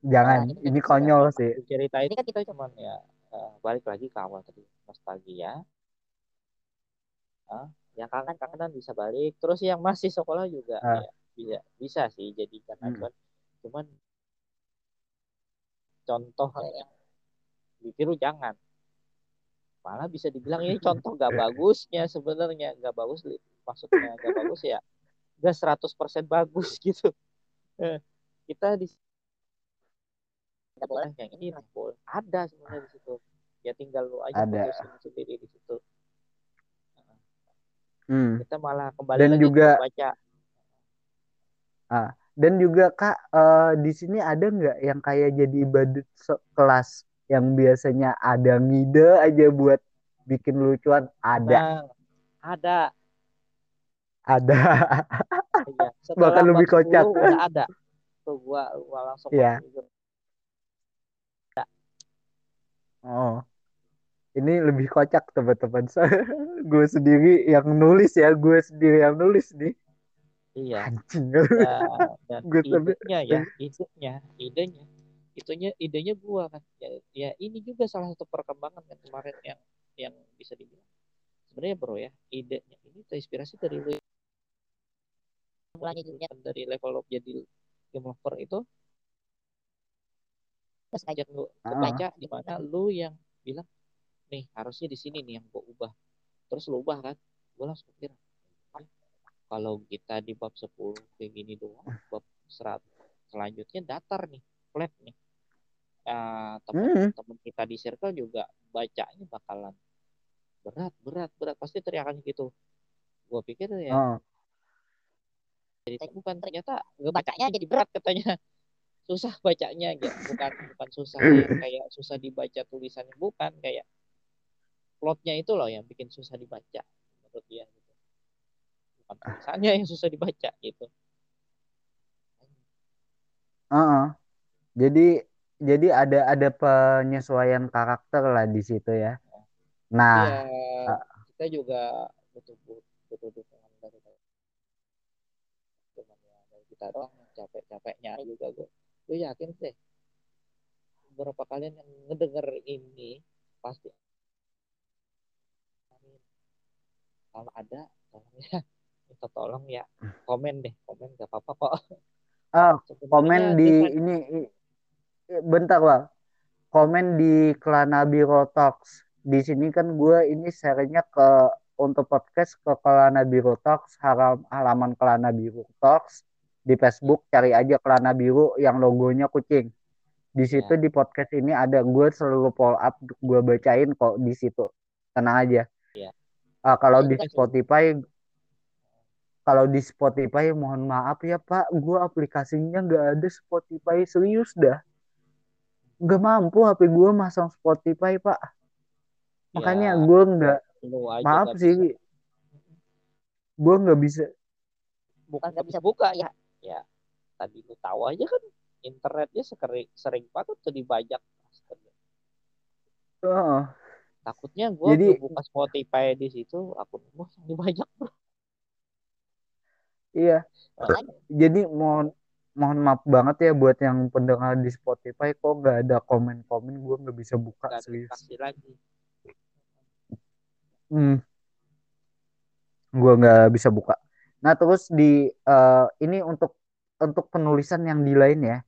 Jangan nah, ini, ini konyol sih. cerita ini kan kita cuman ya uh, balik lagi ke awal tadi nostalgia. Uh, yang kangen kangenan bisa balik terus yang masih sekolah juga uh. ya, bisa bisa sih jadi karena hmm. cuman cuman contoh yang ditiru jangan. Malah bisa dibilang ini contoh gak bagusnya sebenarnya gak bagus maksudnya gak bagus ya gak 100% bagus gitu. Eh, kita di boleh yang ini boleh ada sebenarnya di situ. Ya tinggal lu aja ada. sendiri di situ. Hmm. kita malah kembali dan lagi juga baca. Ah dan juga kak uh, di sini ada nggak yang kayak jadi badut kelas yang biasanya ada ngide aja buat bikin lucuan? Ada. Nah, ada ada. Iya. bahkan lebih kocak. udah ada. Tuh gua, gua langsung yeah. oh. Ini lebih kocak teman-teman. Gue sendiri yang nulis ya gue sendiri yang nulis nih. Iya. Anjing. Ya, dan gue idenya ya idenya idenya. Itunya idenya gua kan. Ya, ya ini juga salah satu perkembangan kan kemarin yang yang bisa dibilang sebenarnya bro ya idenya ini terinspirasi dari lu. Mulanya dulunya dari level up jadi game over itu. Terus aja. Lu kebaca di mana lu yang bilang nih harusnya di sini nih yang gua ubah. Terus lu ubah kan? Gua langsung pikir kalau kita di bab 10 kayak gini doang bab 100 selanjutnya datar nih flat nih. Uh, teman-teman hmm. kita di circle juga bacanya bakalan berat berat berat. Pasti teriakan gitu. Gue pikir ya oh. jadi bukan ternyata gue bacanya jadi berat. katanya. Susah bacanya gitu. Bukan bukan susah ya, kayak susah dibaca tulisannya bukan. Kayak plotnya itu loh yang bikin susah dibaca menurut dia gitu. Bukan tulisannya yang susah dibaca gitu. Uh -uh. jadi jadi ada ada penyesuaian karakter lah di situ ya nah ya, kita juga butuh butuh dukungan dari teman ya dari kita doang capek capeknya juga gue gue yakin sih beberapa kalian yang ngedenger ini pasti kalau ada tolong ya minta tolong ya komen deh komen gak apa-apa kok. Oh, komen di ini bentar lah komen di Kelana Biro Talks di sini kan gue ini sharingnya ke untuk podcast ke Kelana Biru Talks haram, halaman Kelana Biru Talks. Di Facebook cari aja Kelana Biru yang logonya kucing. Di situ ya. di podcast ini ada gue selalu follow up gue bacain kok di situ. Tenang aja. Ya. uh, kalau di Spotify kalau di Spotify mohon maaf ya Pak. Gue aplikasinya nggak ada Spotify serius dah. Nggak mampu HP gue masang Spotify Pak makanya ya. gue nggak maaf sih. bisa. gue nggak bisa. Bukan nggak bisa buka ya. ya tadi lu tahu aja kan internetnya sering sering banget tuh dibajak oh. takutnya gue Jadi, buka Spotify di situ akun gue dibajak bro. Iya. Jadi mohon mohon maaf banget ya buat yang pendengar di Spotify kok nggak ada komen-komen gue nggak bisa buka gak serius. lagi hmm. gue nggak bisa buka. Nah terus di uh, ini untuk untuk penulisan yang di lain ya.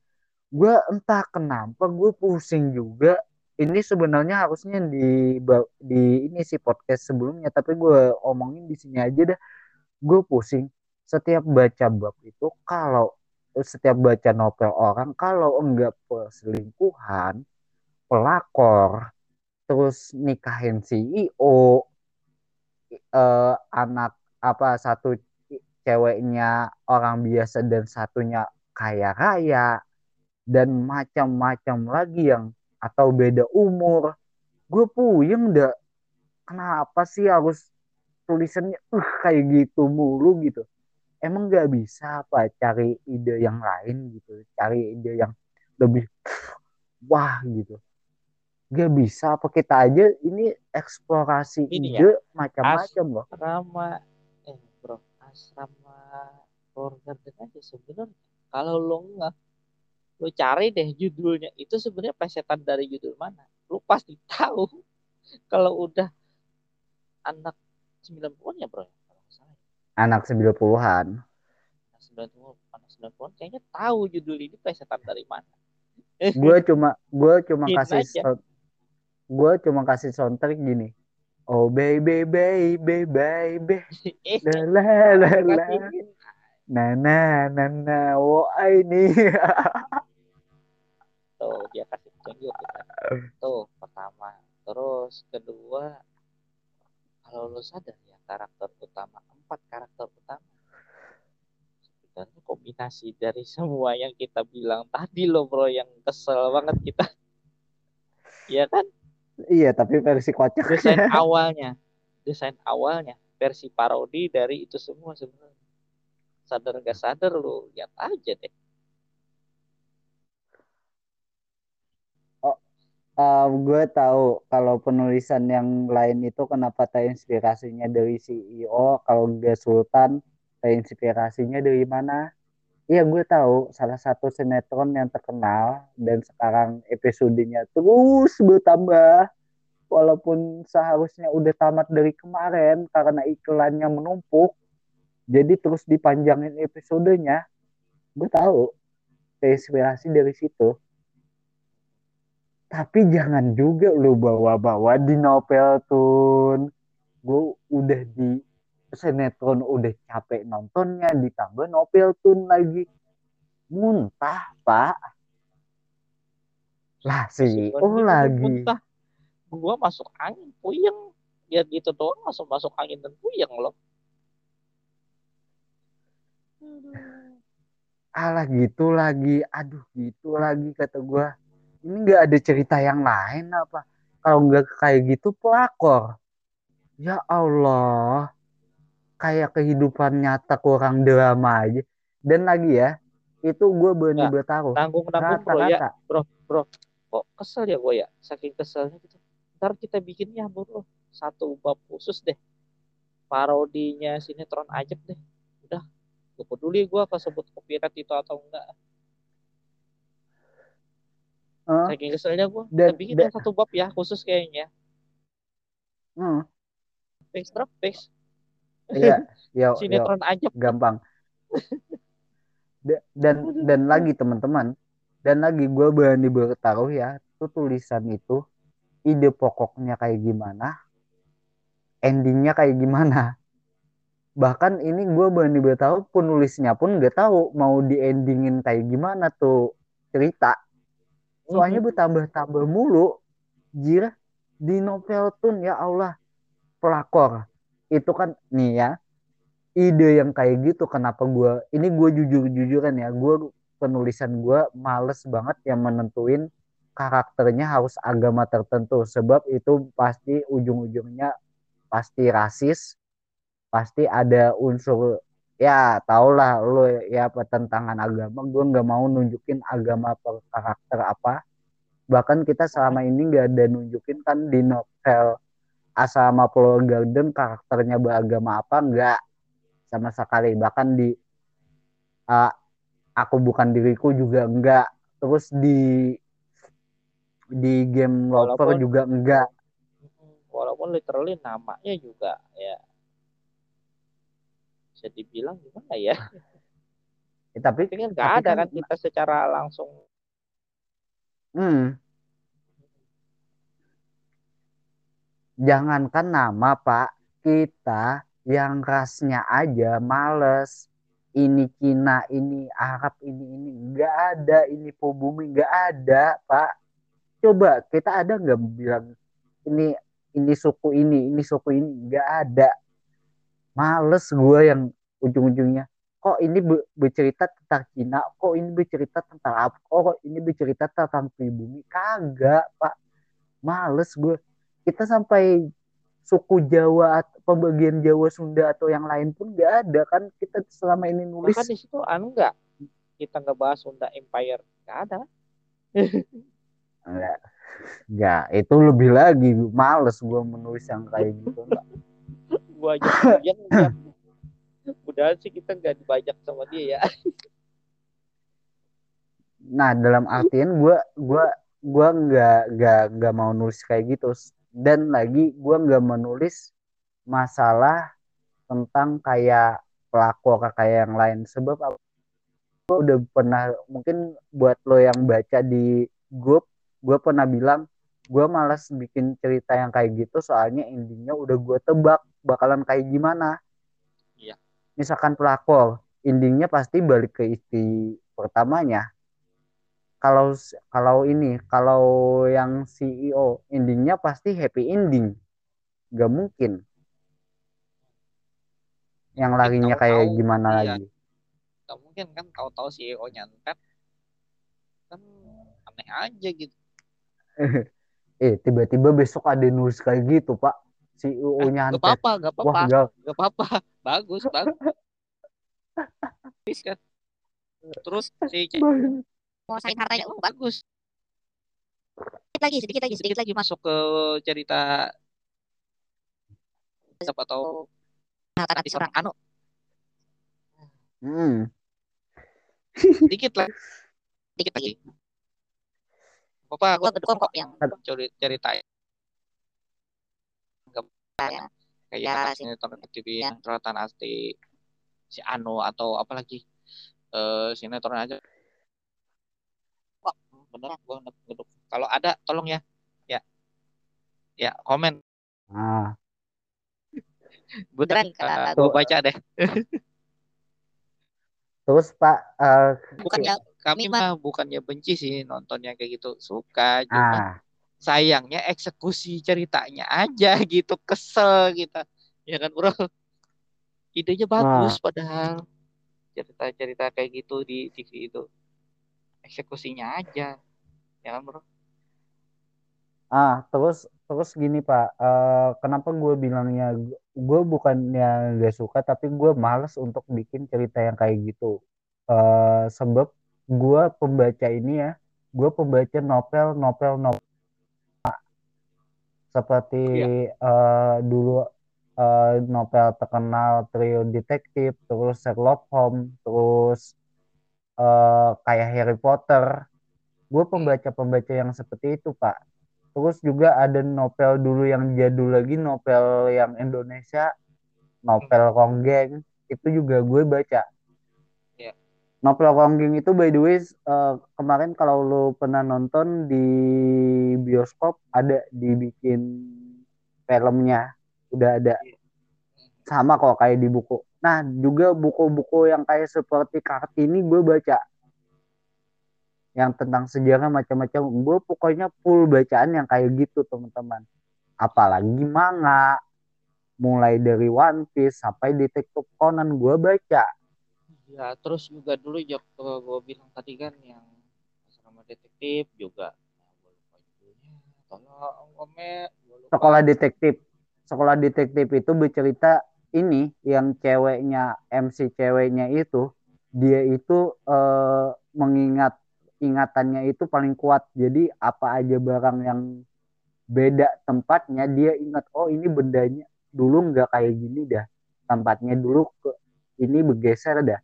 Gue entah kenapa gue pusing juga. Ini sebenarnya harusnya di di ini sih podcast sebelumnya tapi gue omongin di sini aja dah. Gue pusing. Setiap baca bab itu kalau setiap baca novel orang kalau enggak perselingkuhan pelakor terus nikahin CEO uh, anak apa satu ceweknya orang biasa dan satunya kaya raya dan macam-macam lagi yang atau beda umur. Gue puyeng dah kenapa sih harus tulisannya uh kayak gitu mulu gitu. Emang nggak bisa apa cari ide yang lain gitu cari ide yang lebih wah gitu gak bisa apa kita aja ini eksplorasi ini ide ya, macam-macam loh. asrama. Eh bro asrama keluarga aja sebenarnya. Kalau lo nggak lo cari deh judulnya. Itu sebenarnya plesetan dari judul mana? Lo pasti tahu. Kalau udah anak 90-an ya bro anak 90-an anak 90 anak 90-an kayaknya tahu judul ini plesetan dari mana. Gue cuma gue cuma kasih gue cuma kasih soundtrack gini. Oh baby baby baby la la la la. Na na na na. Wo ini tuh dia kasih tunjuk tuh pertama. Terus kedua kalau lu sadar ya karakter utama empat karakter utama. Sebenarnya kombinasi dari semua yang kita bilang tadi loh bro yang kesel banget kita. Iya kan Iya, tapi versi kocak. Desain awalnya, desain awalnya versi parodi dari itu semua sebenarnya. Sadar nggak sadar lu lihat aja deh. Oh, uh, gue tahu kalau penulisan yang lain itu kenapa terinspirasinya dari CEO, kalau nggak Sultan terinspirasinya dari mana? Iya gue tahu salah satu sinetron yang terkenal dan sekarang episodenya terus bertambah. Walaupun seharusnya udah tamat dari kemarin karena iklannya menumpuk jadi terus dipanjangin episodenya. Gue tahu terinspirasi dari situ. Tapi jangan juga lu bawa-bawa di novel tuh gue udah di sinetron udah capek nontonnya ditambah novel tuh lagi. Muntah pak. Lah sih oh lagi. muntah. Gua masuk angin puyeng. Lihat gitu doang langsung masuk angin dan puyeng loh. Alah gitu lagi. Aduh gitu lagi kata gua. Ini nggak ada cerita yang lain apa? Kalau nggak kayak gitu pelakor. Ya Allah kayak kehidupan nyata kurang drama aja. Dan lagi ya itu gue berani nah, bertaruh tanggung tanggung bro ya. bro bro. Kok kesel ya gue ya? Saking keselnya gitu. Ntar kita bikinnya bro satu bab khusus deh. Parodinya sinetron aja deh. Udah. Gue peduli gue sebut copyright itu atau enggak. Uh, saking keselnya gue kita bikin satu bab ya khusus kayaknya. Hmm. fix bro. Fix Iya, ya, sinetron yo, aja. Gampang. Dan dan lagi teman-teman, dan lagi gue berani bertaruh ya, itu tulisan itu ide pokoknya kayak gimana, endingnya kayak gimana. Bahkan ini gue berani bertaruh penulisnya pun gak tahu mau di endingin kayak gimana tuh cerita. Soalnya mm -hmm. bertambah-tambah mulu. Jir di novel tuh ya Allah pelakor itu kan nih ya ide yang kayak gitu kenapa gue ini gue jujur jujuran ya gue penulisan gue males banget yang menentuin karakternya harus agama tertentu. Sebab itu pasti ujung-ujungnya pasti rasis pasti ada unsur ya tau lah lo ya pertentangan agama gue nggak mau nunjukin agama per karakter apa. Bahkan kita selama ini nggak ada nunjukin kan di novel asrama Pulau Garden karakternya beragama apa enggak. Sama sekali. Bahkan di uh, aku bukan diriku juga enggak. Terus di di game Lover juga enggak. Walaupun literally namanya juga ya bisa dibilang gimana ya, ya tapi, tapi kan nggak ada kan, kan kita secara langsung. Hmm jangankan nama pak. Kita yang rasnya aja males. Ini Cina ini Arab ini ini. Nggak ada ini bumi nggak ada pak. Coba kita ada nggak bilang ini ini suku ini ini suku ini? Nggak ada. Males gue yang ujung-ujungnya. Kok ini bercerita tentang Cina? Kok ini bercerita tentang apa kok ini bercerita tentang pribumi? Kagak pak. Males gue kita sampai suku Jawa pembagian Jawa Sunda atau yang lain pun nggak ada kan. Kita selama ini nulis. bahkan di situ anu nggak? Kita nggak bahas Sunda Empire. Nggak ada. Nggak. Nggak. Itu lebih lagi males gue menulis yang kayak gitu enggak gue aja yang udah sih kita nggak dibajak sama dia ya. Nah dalam artian gue gue gue nggak nggak nggak mau nulis kayak gitu dan lagi gue nggak menulis masalah tentang kayak pelakor kayak yang lain. Sebab gue udah pernah mungkin buat lo yang baca di grup gue pernah bilang gue malas bikin cerita yang kayak gitu soalnya endingnya udah gue tebak bakalan kayak gimana. Iya. misalkan pelakor endingnya pasti balik ke istri pertamanya kalau kalau ini kalau yang CEO endingnya pasti happy ending. Gak mungkin. Yang larinya kayak gimana iya. lagi. Gak mungkin kan tahu-tahu CEO nyantet kan aneh aja gitu. Eh tiba-tiba besok ada nulis kayak gitu pak. CEO eh, nyantet gak apa-apa gak apa-apa. gak apa-apa. Bagus bagus. Kan terus si menguasain hartanya oh bagus. Sedikit lagi sedikit lagi sedikit lagi masuk ke cerita siapa tahu nah tadi seorang anu hmm. sedikit lah sedikit lagi. Apa aku tuh kok yang cerita ya. Kayak sinetron TV yang Rotan Asti si Ano atau apalagi uh, sinetron aja beneran gue ngeduk kalau ada tolong ya. Ya. Ya komen. Ah. Beneran uh, gue baca deh. Terus pak uh, bukannya kami mah bukannya benci sih nontonnya kayak gitu. Suka cuma ah. sayangnya eksekusi ceritanya aja gitu kesel kita. Ya kan bro? Idenya bagus nah. padahal. Cerita-cerita kayak gitu di TV itu eksekusinya aja. Ya kan bro? Ah terus terus gini pak. Uh, kenapa gue bilangnya gue bukannya gak suka tapi gue males untuk bikin cerita yang kayak gitu. Uh, sebab gue pembaca ini ya gue pembaca novel novel novel. Seperti uh, dulu uh, novel terkenal trio detektif, terus Sherlock Holmes, terus uh, kayak Harry Potter. Gue pembaca-pembaca yang seperti itu, Pak. Terus juga ada novel dulu yang jadul lagi, novel yang Indonesia, novel Ronggeng, itu juga gue baca. Yeah. Novel Ronggeng itu by the way, uh, kemarin kalau lo pernah nonton di bioskop, ada dibikin filmnya udah ada sama kok kayak di buku nah juga buku-buku yang kayak seperti kartini gue baca. Yang tentang sejarah macam-macam. Gue pokoknya full bacaan yang kayak gitu teman-teman. Apalagi manga. Mulai dari One Piece sampai Detektif Conan gue baca. Ya terus juga dulu ya gue bilang tadi kan yang asrama detektif juga. Sekolah detektif sekolah detektif itu bercerita ini yang ceweknya MC ceweknya itu dia itu uh, mengingat ingatannya itu paling kuat. Jadi apa aja barang yang beda tempatnya dia ingat oh ini bendanya dulu nggak kayak gini dah. Tempatnya dulu ke ini bergeser dah.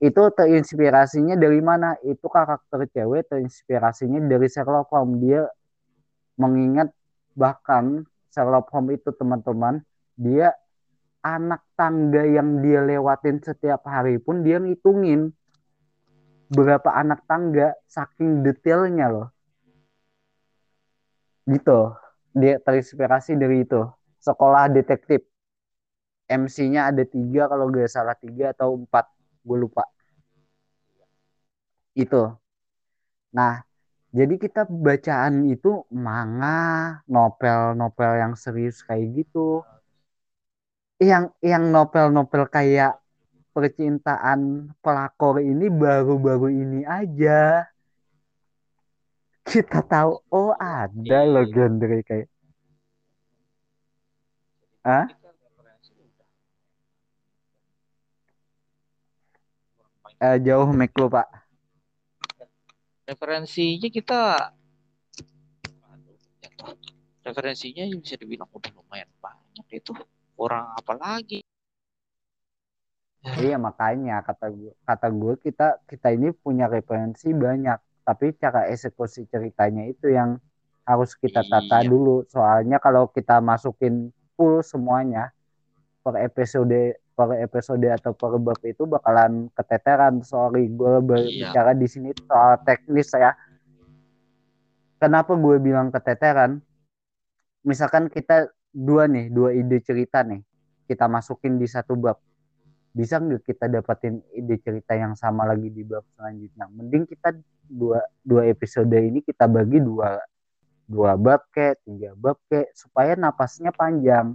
Itu terinspirasinya dari mana? Itu karakter cewek terinspirasinya dari Sherlock Holmes. Dia mengingat bahkan Sherlock Holmes itu teman-teman dia anak tangga yang dia lewatin setiap hari pun dia ngitungin berapa anak tangga saking detailnya loh. Gitu. Dia terinspirasi dari itu. Sekolah detektif. MC-nya ada tiga kalau gak salah tiga atau empat. Gue lupa. Itu. Nah jadi kita bacaan itu manga, novel-novel yang serius kayak gitu. Yang yang novel-novel kayak percintaan pelakor ini baru-baru ini aja. Kita tahu oh ada loh genre kayak Ah? Uh, jauh mic Pak referensinya kita referensinya bisa dibilang udah lumayan banyak itu kurang apa lagi iya makanya kata gue kata gue kita kita ini punya referensi banyak. Tapi cara eksekusi ceritanya itu yang harus kita tata iya. dulu. Soalnya kalau kita masukin full semuanya per episode per episode atau per bab itu bakalan keteteran. Sorry gue berbicara iya. di sini soal teknis ya. Kenapa gue bilang keteteran? Misalkan kita dua nih dua ide cerita nih. Kita masukin di satu bab. Bisa nggak kita dapetin ide cerita yang sama lagi di bab selanjutnya? Mending kita dua dua episode ini kita bagi dua dua bab ke tiga bab ke supaya napasnya panjang.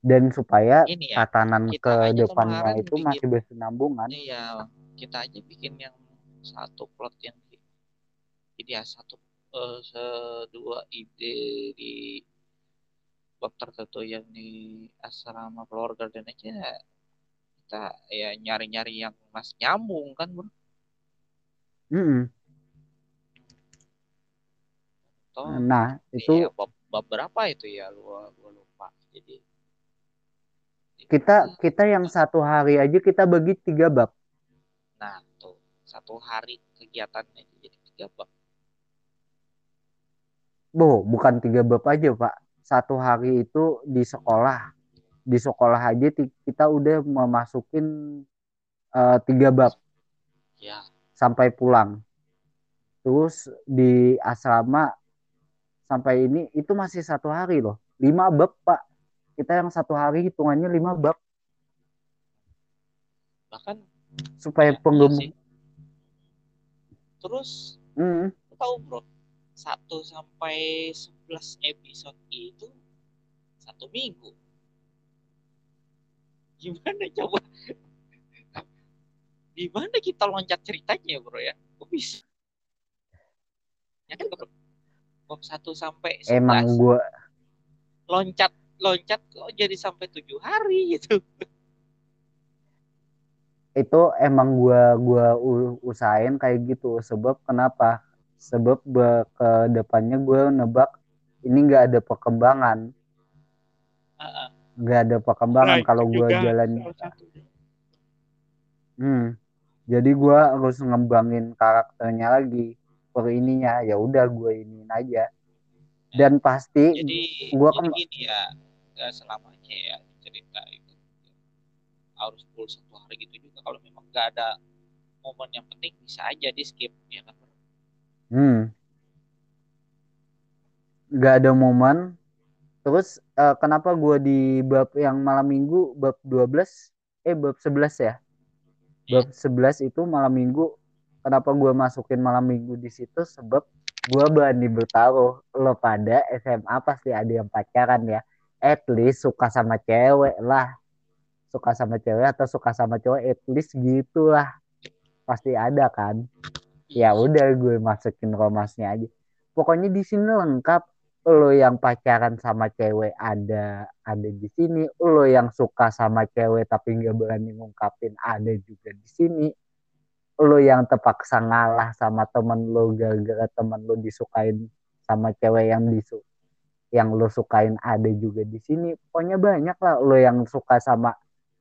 Dan supaya ini ya, tatanan ke depannya itu bikin, masih bersinambungan. Iya, kita aja bikin yang satu plot yang ide ya satu uh, dua ide di bab tertentu yang di asrama keluarga dan aja kita ya nyari-nyari yang mas nyambung kan bro. Mm -hmm. Toh, nah itu ya, bab, bab berapa itu ya lu, lu lupa jadi kita kita yang satu hari aja kita bagi tiga bab. Nah tuh satu hari kegiatannya jadi tiga bab. Bu, bukan tiga bab aja pak. Satu hari itu di sekolah. Di sekolah aja kita udah memasukin uh, tiga bab. Ya. sampai pulang. Terus di asrama sampai ini itu masih satu hari loh. Lima bab pak. Kita yang satu hari hitungannya lima bab. Bahkan supaya ya, penggem iya terus mm. tahu bro satu sampai sebelas episode itu satu minggu. Gimana coba? Gimana kita loncat ceritanya bro ya? Kok bisa? Ya kan bro? Bab satu sampai sebelas. emang gua loncat loncat kok jadi sampai tujuh hari gitu? Itu emang gua gua usahain kayak gitu. Sebab kenapa sebab ke depannya gue nebak ini nggak ada perkembangan. Nggak ada perkembangan nah, kalau gue jalan. hmm jadi gue harus ngembangin karakternya lagi per ininya. Ya udah gue ini aja. Dan pasti jadi gue gini ya gak selamanya ya cerita itu. Harus full satu hari gitu juga. Kalau memang gak ada momen yang penting bisa aja di skip ya kan hmm gak ada momen Terus uh, kenapa gue di bab yang malam minggu bab 12 eh bab 11 ya? Bab 11 itu malam minggu kenapa gue masukin malam minggu di situ sebab gue berani bertaruh lo pada SMA pasti ada yang pacaran ya. At least suka sama cewek lah. Suka sama cewek atau suka sama cowok at least gitulah. Pasti ada kan. Ya udah gue masukin romasnya aja. Pokoknya di sini lengkap. Lo yang pacaran sama cewek ada ada di sini. Lo yang suka sama cewek tapi nggak berani ngungkapin ada juga di sini. Lo yang terpaksa ngalah sama temen lo gara-gara temen lo disukain sama cewek yang disu yang lo sukain ada juga di sini. Pokoknya banyak lah lo yang suka sama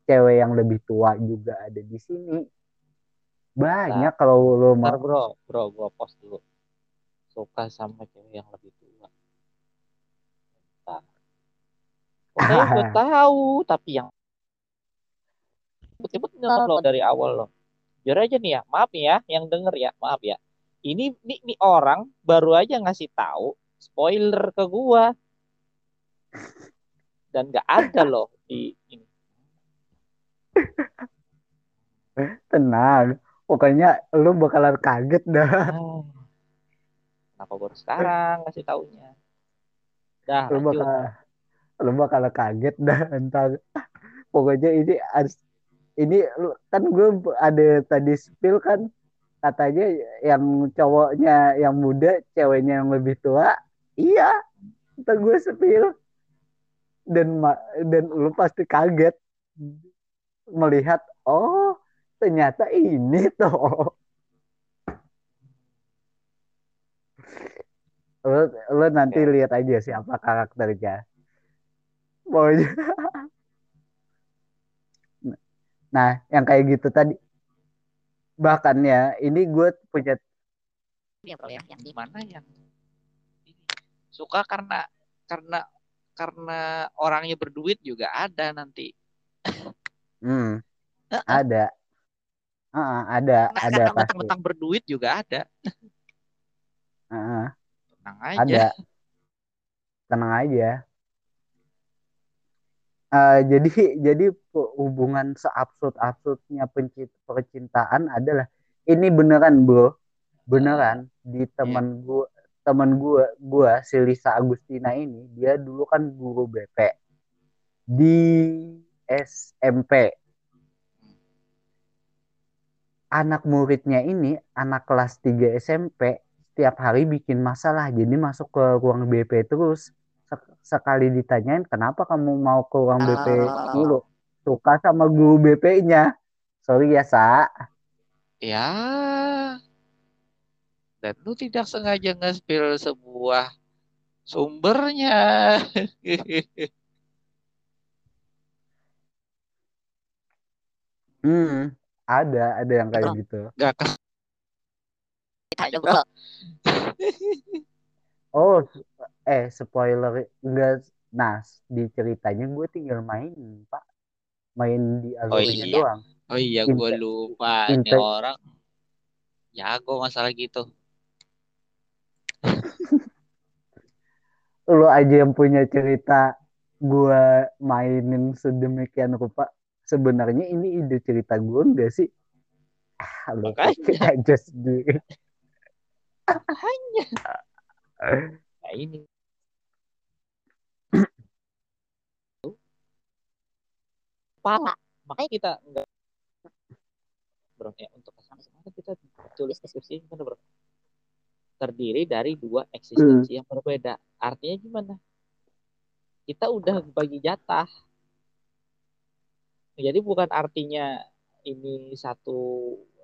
cewek yang lebih tua juga ada di sini banyak nah, kalau lo mau bro bro gua post dulu suka sama cewek yang lebih tua Saya udah tahu, tapi yang sebut-sebut lo dari awal loh. Jujur aja nih ya, maaf ya, yang denger ya, maaf ya. Ini ini, ini orang baru aja ngasih tahu spoiler ke gua. Dan gak ada loh di ini. Tenang, pokoknya lu bakalan kaget dah. Ah. Kenapa baru sekarang ngasih taunya? Dah, lu bakal lu bakal kaget dah entar pokoknya ini harus ini lu kan gue ada tadi spill kan katanya yang cowoknya yang muda ceweknya yang lebih tua iya entar gue spill dan dan lu pasti kaget melihat oh ternyata ini tuh lu, lu nanti lihat aja siapa karakternya. Pokoknya. Nah yang kayak gitu tadi. Bahkan ya ini gue punya ya ya yang di mana yang suka karena karena karena orangnya berduit juga ada nanti. Hmm. Ada uh, ada nah, ada pasti. mentang berduit juga ada. Uh, tenang aja. Ada. Tenang aja. Uh, jadi jadi hubungan seabsurd absurdnya percintaan adalah ini beneran bro. Beneran di teman yeah. gua teman gua gua si Lisa Agustina ini dia dulu kan guru BP di SMP anak muridnya ini anak kelas 3 SMP setiap hari bikin masalah jadi masuk ke ruang BP terus. Sekali ditanyain kenapa kamu mau ke ruang BP ah. dulu suka sama guru BP-nya sorry ya sa. Ya. Dan lu tidak sengaja nge-spill sebuah sumbernya. Hmm ada ada yang kayak gitu. Gak oh eh spoiler enggak nah di ceritanya gue tinggal main pak. Main di Oh alurnya iya. doang. Oh iya, gue lupa. Ini inte- orang. Jago masalah gitu. lo aja yang punya cerita gue mainin sedemikian rupa sebenarnya ini ide cerita gue enggak sih ah, lo Makanya. aja sendiri Hanya. Nah ini. Pala. Makanya kita enggak bro ya untuk ke sana sekarang kita tulis deskripsi gimana bro terdiri dari dua eksistensi yang berbeda artinya gimana kita udah bagi jatah jadi bukan artinya ini satu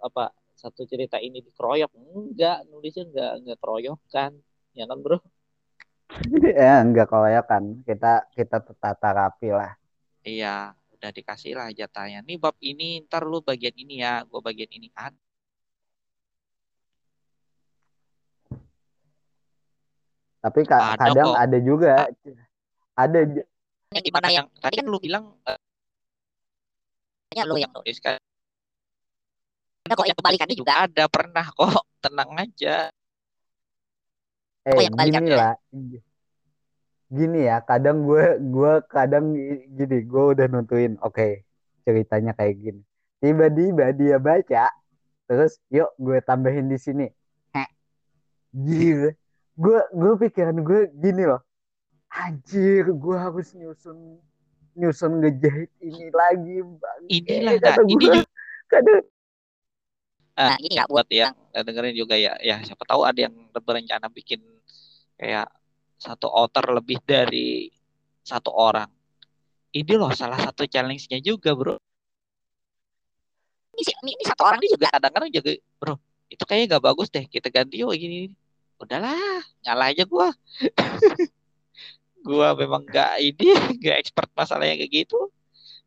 apa satu cerita ini dikeroyok. Enggak nulisnya enggak enggak keroyokan. Ya kan bro? Ya enggak kalau ya kan kita kita tata rapi lah. Iya udah dikasih lah jatahnya. Nih bab ini ntar lu bagian ini ya. Gue bagian ini. Ada tapi ka- Ada kadang kok. ada juga. Ada j- yang gimana yang tadi kan lu bilang eh, ya lu yang nulis kan. Ada kok yang kebalikannya juga ada pernah kok. Tenang aja. Eh Oh, yang kebalikannya. gini lah. Gini ya kadang gue gue kadang gini gue udah nontonin oke ceritanya kayak gini. Tiba-tiba dia baca terus yuk gue tambahin di sini. Heh. gila gue gue pikiran gue gini loh. Anjir gue harus nyusun nyusun ngejahit ini lagi bangke. inilah nah kata ini juga kadang nah, ini ya buat yang dengerin juga ya. Ya siapa tahu ada yang berencana bikin kayak satu author lebih dari satu orang. Ini loh salah satu challenge-nya juga bro. Ini, sih- ini, ini satu orang ini juga. Kadang-kadang juga bro itu kayaknya gak bagus deh kita ganti yuk gini udahlah ngalah aja gua gua memang gak ini gak expert masalahnya kayak gitu.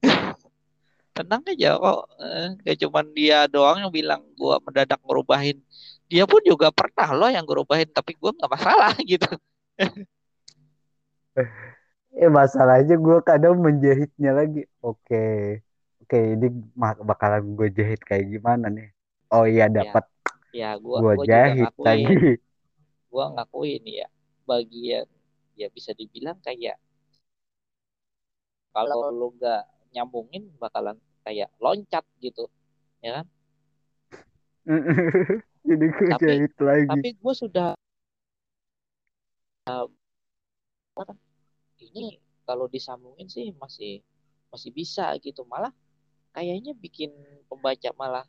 Tenang aja kok Eh, gak cuman dia doang yang bilang gua mendadak ngerubahin. Dia pun juga pernah loh yang ngerubahin tapi gua nggak masalah gitu. Eh masalahnya gue kadang menjahitnya lagi. Oke oke ini mak- bakalan gue jahit kayak gimana nih? Oh iya dapat ya gua gue jahit ngakuin. lagi. Gua ngakuin ya bagian ya bisa dibilang kayak kalau lu nggak nyambungin bakalan kayak loncat gitu ya kan? Jadi gue Tapi- jahit lagi. tapi gue sudah uh, ini kalau disambungin sih masih masih bisa gitu. Malah kayaknya bikin pembaca malah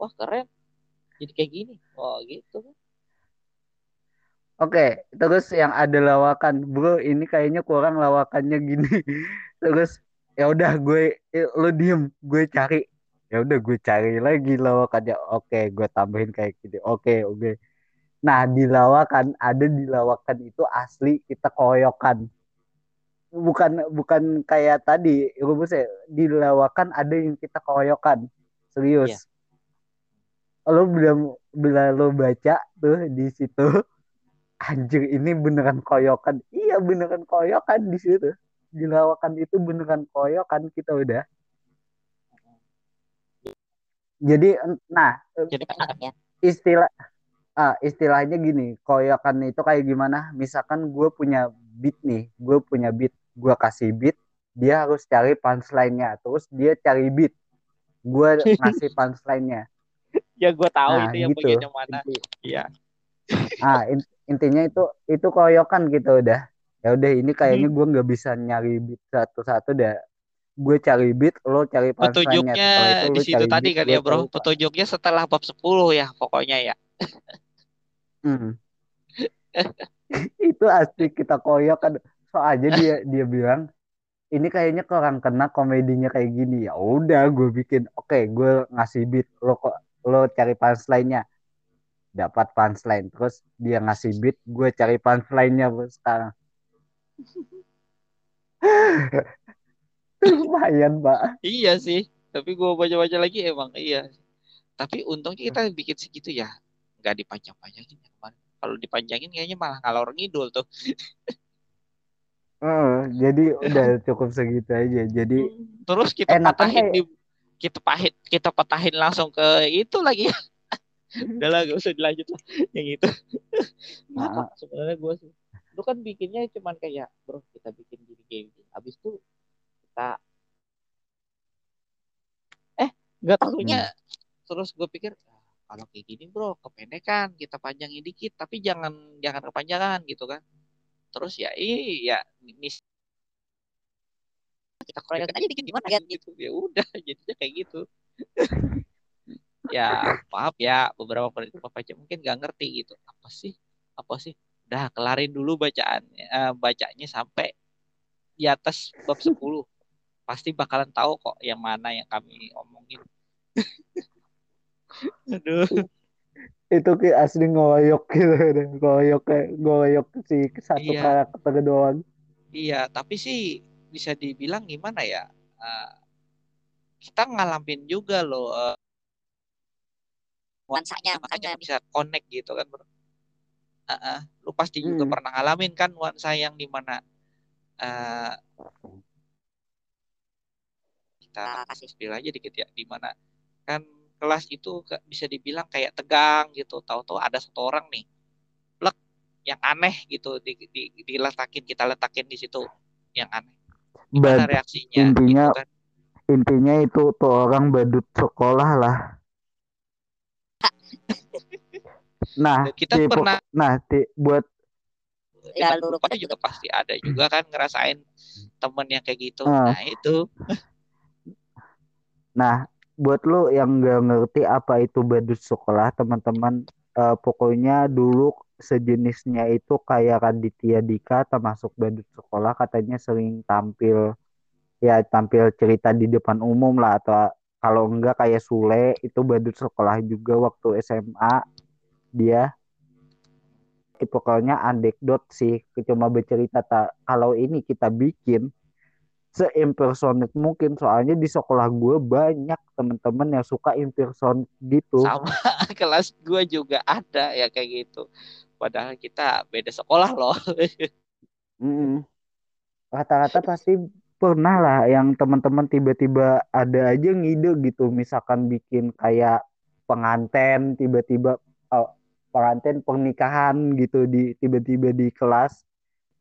wah keren. Jadi kayak gini. Oh gitu Oke, terus yang ada lawakan, bro. Ini kayaknya kurang lawakannya gini. Terus ya udah gue, eh, lu diem, gue cari. Ya udah gue cari lagi lawakannya. Oke, gue tambahin kayak gitu. Oke, oke. Nah di lawakan ada di lawakan itu asli kita koyokan. Bukan bukan kayak tadi rumusnya. Di lawakan ada yang kita koyokan. Serius. Lo belum bila lo baca tuh di situ anjir ini beneran koyokan. Iya beneran koyokan di situ. Di lawakan itu beneran koyokan kita udah. Jadi nah jadi istilah ah, istilahnya gini koyokan itu kayak gimana? Misalkan gue punya beat nih gue punya beat gue kasih beat dia harus cari punchline-nya. Terus dia cari beat gue ngasih punchline-nya. Ya gue tahu nah itu yang gitu. mana iya ah in- intinya itu itu koyokan gitu udah. Ya udah ini kayaknya gue nggak bisa nyari beat satu-satu dah. Gue cari beat lo cari petunjuknya itu di situ tadi beat kan ya bro? cari- petunjuknya setelah bab 10 ya pokoknya ya. Hmm. itu asli kita koyok kan soalnya dia dia bilang ini kayaknya kurang kena komedinya kayak gini. Ya udah gue bikin oke gue ngasih beat lo kok lo cari punchline-nya dapat punchline terus dia ngasih beat gue cari punchline-nya sekarang lumayan pak Iya sih, tapi gua baca-baca lagi emang iya. Tapi untungnya kita bikin segitu ya, nggak dipanjang-panjangin ya. Kalau dipanjangin kayaknya malah ngalor ngidul tuh. Uh, jadi udah cukup segitu aja. Jadi terus kita patahin kayak... di kita pahit kita patahin langsung ke itu lagi. Udah lah, gak usah dilanjut lah yang itu. Nah. Sebenarnya gue sih, lu kan bikinnya cuman kayak, bro kita bikin gini gini. Habis itu kita, eh nggak tahunya. Hmm. Terus gue pikir, ah, kalau kayak gini bro, kependekan kita panjangin dikit, tapi jangan jangan kepanjangan gitu kan terus ya iya ini kita korek aja bikin gimana ya gitu ya udah jadinya kayak gitu ya maaf ya beberapa baca mungkin gak ngerti gitu. Apa sih? Apa sih? Udah kelarin dulu bacaannya uh, bacanya sampai di atas bab 10 pasti bakalan tahu kok yang mana yang kami omongin. Aduh. Itu kayak asli ngoyok gitu ngoyok kayak ngoyok si satu iya. karakter doang. Iya tapi sih bisa dibilang gimana ya uh, kita ngalamin juga loh uh, nuansanya makanya bisa connect gitu kan bro. Uh, uh, lu pasti juga hmm. pernah ngalamin kan nuansa yang di mana uh, kita kasih. spill aja dikit ya di mana kan kelas itu bisa dibilang kayak tegang gitu. Tahu-tahu ada satu orang nih plek yang aneh gitu di, di, diletakin kita letakin di situ yang aneh. Gimana Bad, reaksinya intinya gitu kan? intinya itu tuh orang badut sekolah lah nah kita tipe, pernah nah ti, buat ya lu juga pasti ada juga kan ngerasain temen yang kayak gitu. Nah, nah itu. Nah buat lo yang nggak ngerti apa itu badut sekolah teman-teman uh, pokoknya dulu sejenisnya itu kayak Raditya Dika termasuk badut sekolah katanya sering tampil ya tampil cerita di depan umum lah atau kalau enggak kayak Sule itu badut sekolah juga waktu SMA dia pokoknya anekdot sih cuma bercerita tak kalau ini kita bikin seimpersonate mungkin soalnya di sekolah gue banyak temen-temen yang suka impersonate gitu. Sama kelas gue juga ada ya kayak gitu. Padahal kita beda sekolah loh. Mm rata-rata pasti pernah lah yang teman-teman tiba-tiba ada aja ngide gitu. Misalkan bikin kayak penganten tiba-tiba oh, penganten pernikahan gitu di tiba-tiba di kelas.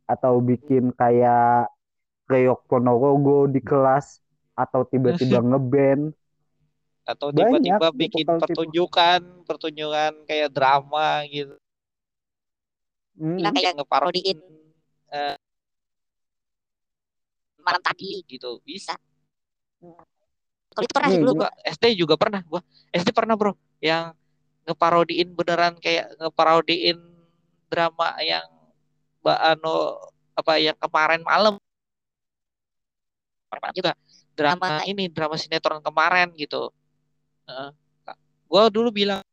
Atau bikin kayak Reok Ponorogo di kelas. Atau tiba-tiba ngeband. Atau tiba-tiba bikin pertunjukan tipe. pertunjukan kayak drama gitu. Hmm. Nah, kayak ngeparodiin uh, malam tadi. Gitu. Bisa. Kalau itu pernah sih dulu gua SD juga pernah. Gua SD pernah bro. Yang ngeparodiin beneran kayak ngeparodiin drama yang Mbak Ano apa yang kemarin malam. Pernah juga drama ini drama sinetron kemarin gitu. Uh, gue dulu bilang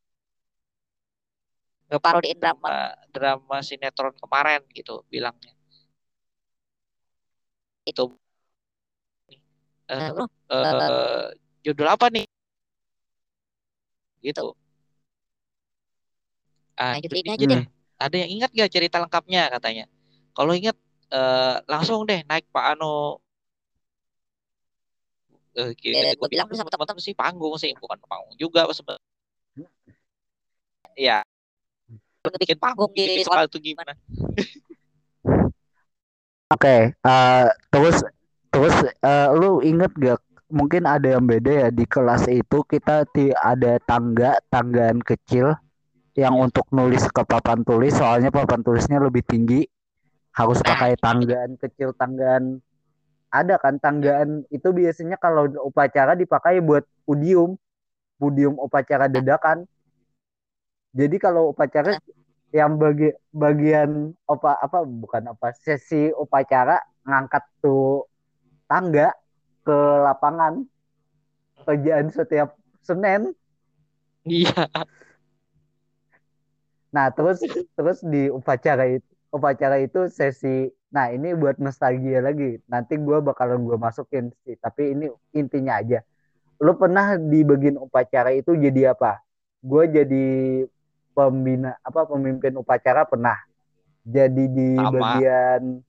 nggak parodiin drama drama sinetron kemarin gitu bilangnya. Itu uh, uh, judul apa nih? Gitu. Ah, nah, ini aja deh. ada yang ingat gak cerita lengkapnya katanya? Kalau ingat uh, langsung deh naik Pak Ano. Uh, ya, gue bilang sama teman-teman sih panggung sih bukan panggung juga sebenarnya ya bikin panggung di soal itu gimana. Oke okay, uh, terus terus uh, lu inget gak mungkin ada yang beda ya di kelas itu kita ti ada tangga tanggaan kecil yang untuk nulis ke papan tulis soalnya papan tulisnya lebih tinggi. Harus pakai tanggaan kecil tanggaan ada kan tanggaan itu biasanya kalau upacara dipakai buat pudium pudium upacara dadakan. Jadi kalau upacara yang bagi bagian apa apa bukan apa sesi upacara ngangkat tuh tangga ke lapangan kerjaan setiap Senin iya nah terus terus di upacara itu upacara itu sesi Nah ini buat nostalgia lagi. Nanti gue bakalan gue masukin sih. Tapi ini intinya aja. Lo pernah di bagian upacara itu jadi apa? Gue jadi pembina apa pemimpin upacara pernah. Jadi di Sama. bagian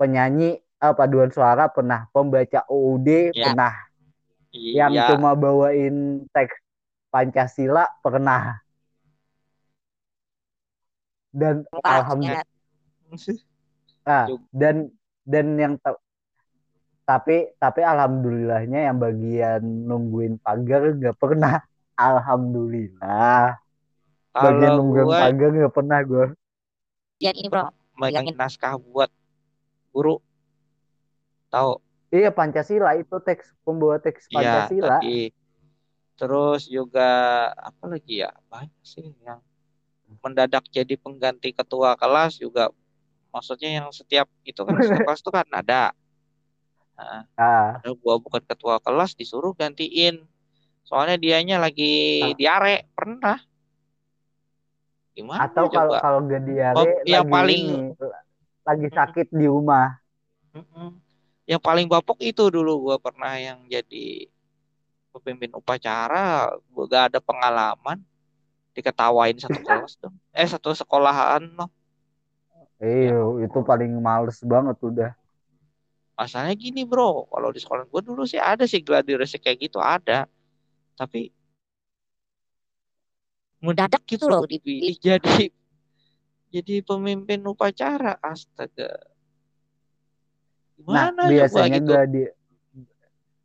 penyanyi uh, paduan suara pernah, pembaca OUD Ya. pernah, yang Iya. cuma bawain teks Pancasila pernah. Dan alhamdulillah ah, Juga. dan dan yang tapi tapi alhamdulillahnya yang bagian nungguin pagar nggak pernah. Alhamdulillah. Bagian Kalau nungguin gue pagar nggak pernah gue. Lihat ini bro, megangin naskah buat guru, tahu? Iya Pancasila itu teks pembawa teks Iya, Pancasila. tadi. Terus juga apa lagi ya? Banyak sih yang mendadak jadi pengganti ketua kelas juga. Maksudnya yang setiap itu kan setiap kelas itu kan ada. Nah, Ah, ada gua bukan ketua kelas disuruh gantiin. Soalnya dianya lagi Ah. diare, pernah. Gimana atau kalau kalau gak diare Oh, yang lagi paling ini lagi sakit di rumah. Mm-mm. Yang paling bapok itu dulu gua pernah yang jadi pemimpin upacara, gua gak ada pengalaman, diketawain satu kelas dong. Eh satu sekolahan loh. Ya itu paling males banget udah. Masalahnya gini bro, kalau di sekolah gua dulu sih ada sih gladiresnya kayak gitu ada, tapi mendadak gitu loh dipilih jadi jadi pemimpin upacara, astaga. Nah, Gimana coba biasanya gitu? gak di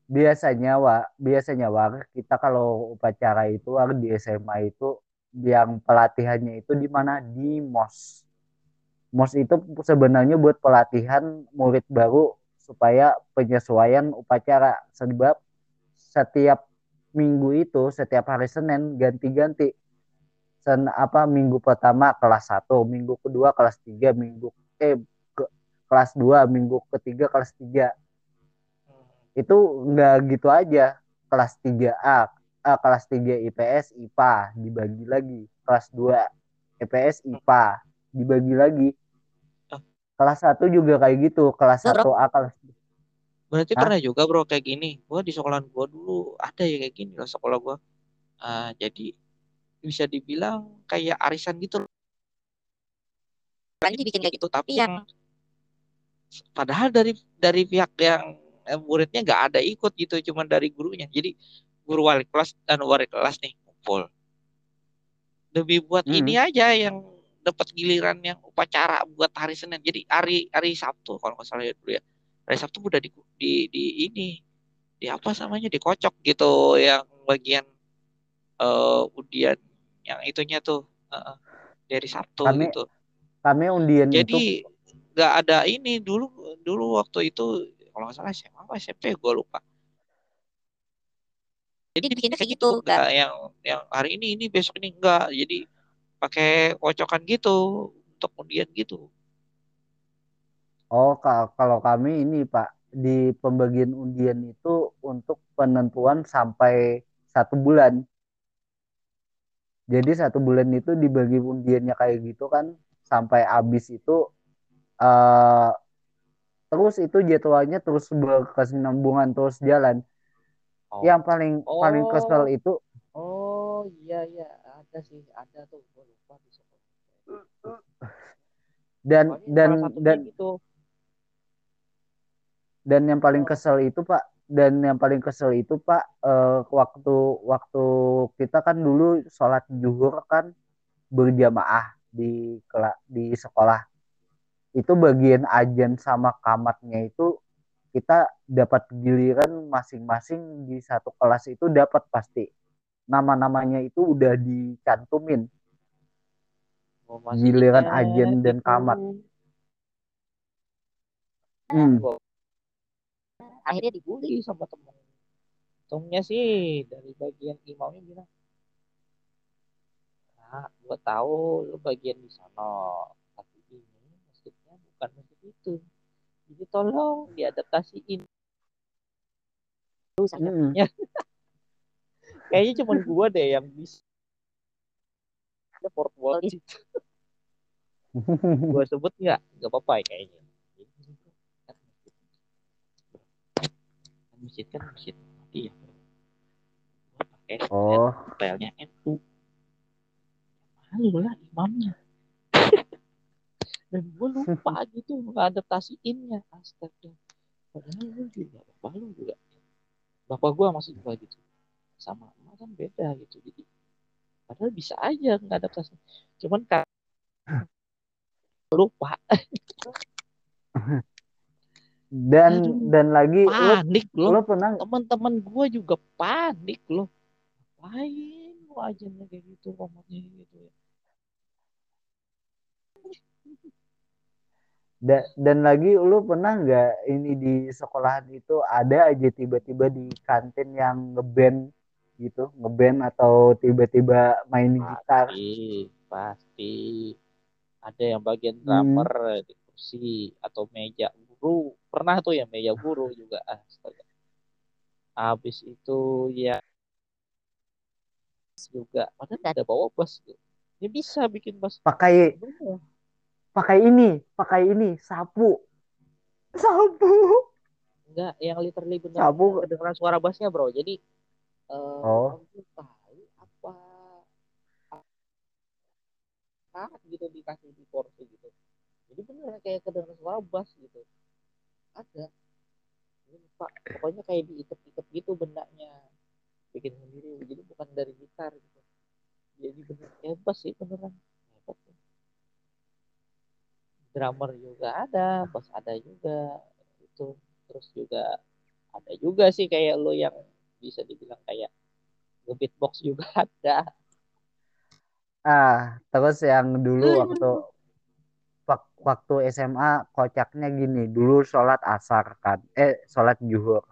biasanya wa biasanya wa kita kalau upacara itu wa di SMA itu yang pelatihannya itu di mana di MOS. MOS itu sebenarnya buat pelatihan murid baru supaya penyesuaian upacara sebab setiap minggu itu setiap hari Senin ganti-ganti. Sen apa minggu pertama kelas 1, minggu kedua kelas 3, minggu eh ke, kelas 2, minggu ketiga kelas 3 itu nggak gitu aja kelas 3A ah, kelas 3 IPS IPA dibagi lagi kelas 2 IPS IPA dibagi lagi Ah. kelas 1 juga kayak gitu kelas Loh, bro. 1A kelas Berarti Hah? pernah juga bro kayak gini. Gua di sekolahan gua dulu ada ya kayak gini loh sekolah gua. Ah, jadi bisa dibilang kayak arisan gitu loh. Lagi dibikin kayak gitu. gitu. Tapi yang padahal dari dari pihak yang eh, muridnya nggak ada ikut gitu, cuma dari gurunya. Jadi guru wali kelas dan wali kelas nih kumpul. Demi buat Hmm. ini aja yang dapat giliran yang upacara buat hari Senin. Jadi hari hari Sabtu kalau nggak salah ya dulu ya. Hari Sabtu udah di di, di ini di apa namanya dikocok gitu yang bagian eh undian yang itunya tuh eh, dari Sabtu Kami- gitu. kami undian itu Jadi nggak ada ini dulu dulu waktu itu kalau nggak salah SMA apa SMP gue lupa. Jadi dibikinnya kayak gitu. Nggak Nggak yang yang hari ini ini besok ini enggak. Jadi pakai kocokan gitu untuk undian gitu. oh ka- kalau kami ini Pak di pembagian undian itu untuk penentuan sampai satu bulan jadi satu bulan itu dibagi undiannya kayak gitu kan sampai habis itu eh terus itu jadwalnya terus berkesinambungan terus jalan. Oh. yang paling paling Oh. kesel itu Oh iya iya. Ada sih ada tuh. Gue lupa dan Pokoknya dan dan gitu. dan yang paling kesel itu Pak. Dan yang paling kesel itu Pak eh, waktu waktu kita kan dulu sholat zuhur kan berjamaah di di sekolah itu bagian ajan sama kamatnya itu kita dapat giliran masing-masing di satu kelas itu dapat pasti nama-namanya itu udah dicantumin masih Giliran ajen dan kamat. hmm. Akhirnya dibully. bully sama temen. Untungnya sih dari bagian imamnya bilang, nah, gua tahu lu bagian di sana, bukan masjid itu. Jadi tolong diadaptasiin. Sadar. Mm-mm. Kayaknya cuma gua deh yang bisa. Ada portfolio di situ. Gua sebut nggak? Nggak apa-apa ya kayaknya. Masjid. Kan masjid. Iya. Gua pakai oh stylenya NU. Malu lah imamnya. Dan gue lupa gitu mengadaptasiinnya. Astaga. Padahal lu juga bapak lu juga. Bapak gue masih juga gitu. Sama emak kan beda gitu. Jadi padahal bisa aja ngadaptasi cuman kan lupa. Dan Aduh, dan lagi lo panik loh lo pernah teman-teman gue juga panik loh ngapain lu ajannya kayak gitu komatnya gitu ya da, dan lagi lu pernah nggak ini di sekolahan itu ada aja tiba-tiba di kantin yang ngeband gitu ngeband atau tiba-tiba main gitar pasti pasti ada yang bagian Hmm. drummer di kursi atau meja guru pernah tuh ya meja guru juga astaga habis itu ya juga padahal nggak ada bawa bas gitu. dia bisa bikin bas pakai. Pakai ini pakai ini sapu. Sapu. Enggak yang literally bener sapu. kedengeran suara bassnya bro. Jadi eh Oh. tahu apa apa gitu dikasih di kursi gitu. Jadi bener kayak kedengeran suara bass gitu. Ada. Ini lupa. Pokoknya kayak diikat-ikat gitu bendanya. Bikin sendiri. Jadi bukan dari gitar gitu. Jadi bener kayak bass sih beneran. Drummer juga ada bass ada juga itu terus juga ada juga sih kayak lo yang bisa dibilang kayak beatbox juga ada. Ah terus yang dulu waktu wak- waktu SMA kocaknya gini dulu sholat asar kan eh sholat zuhur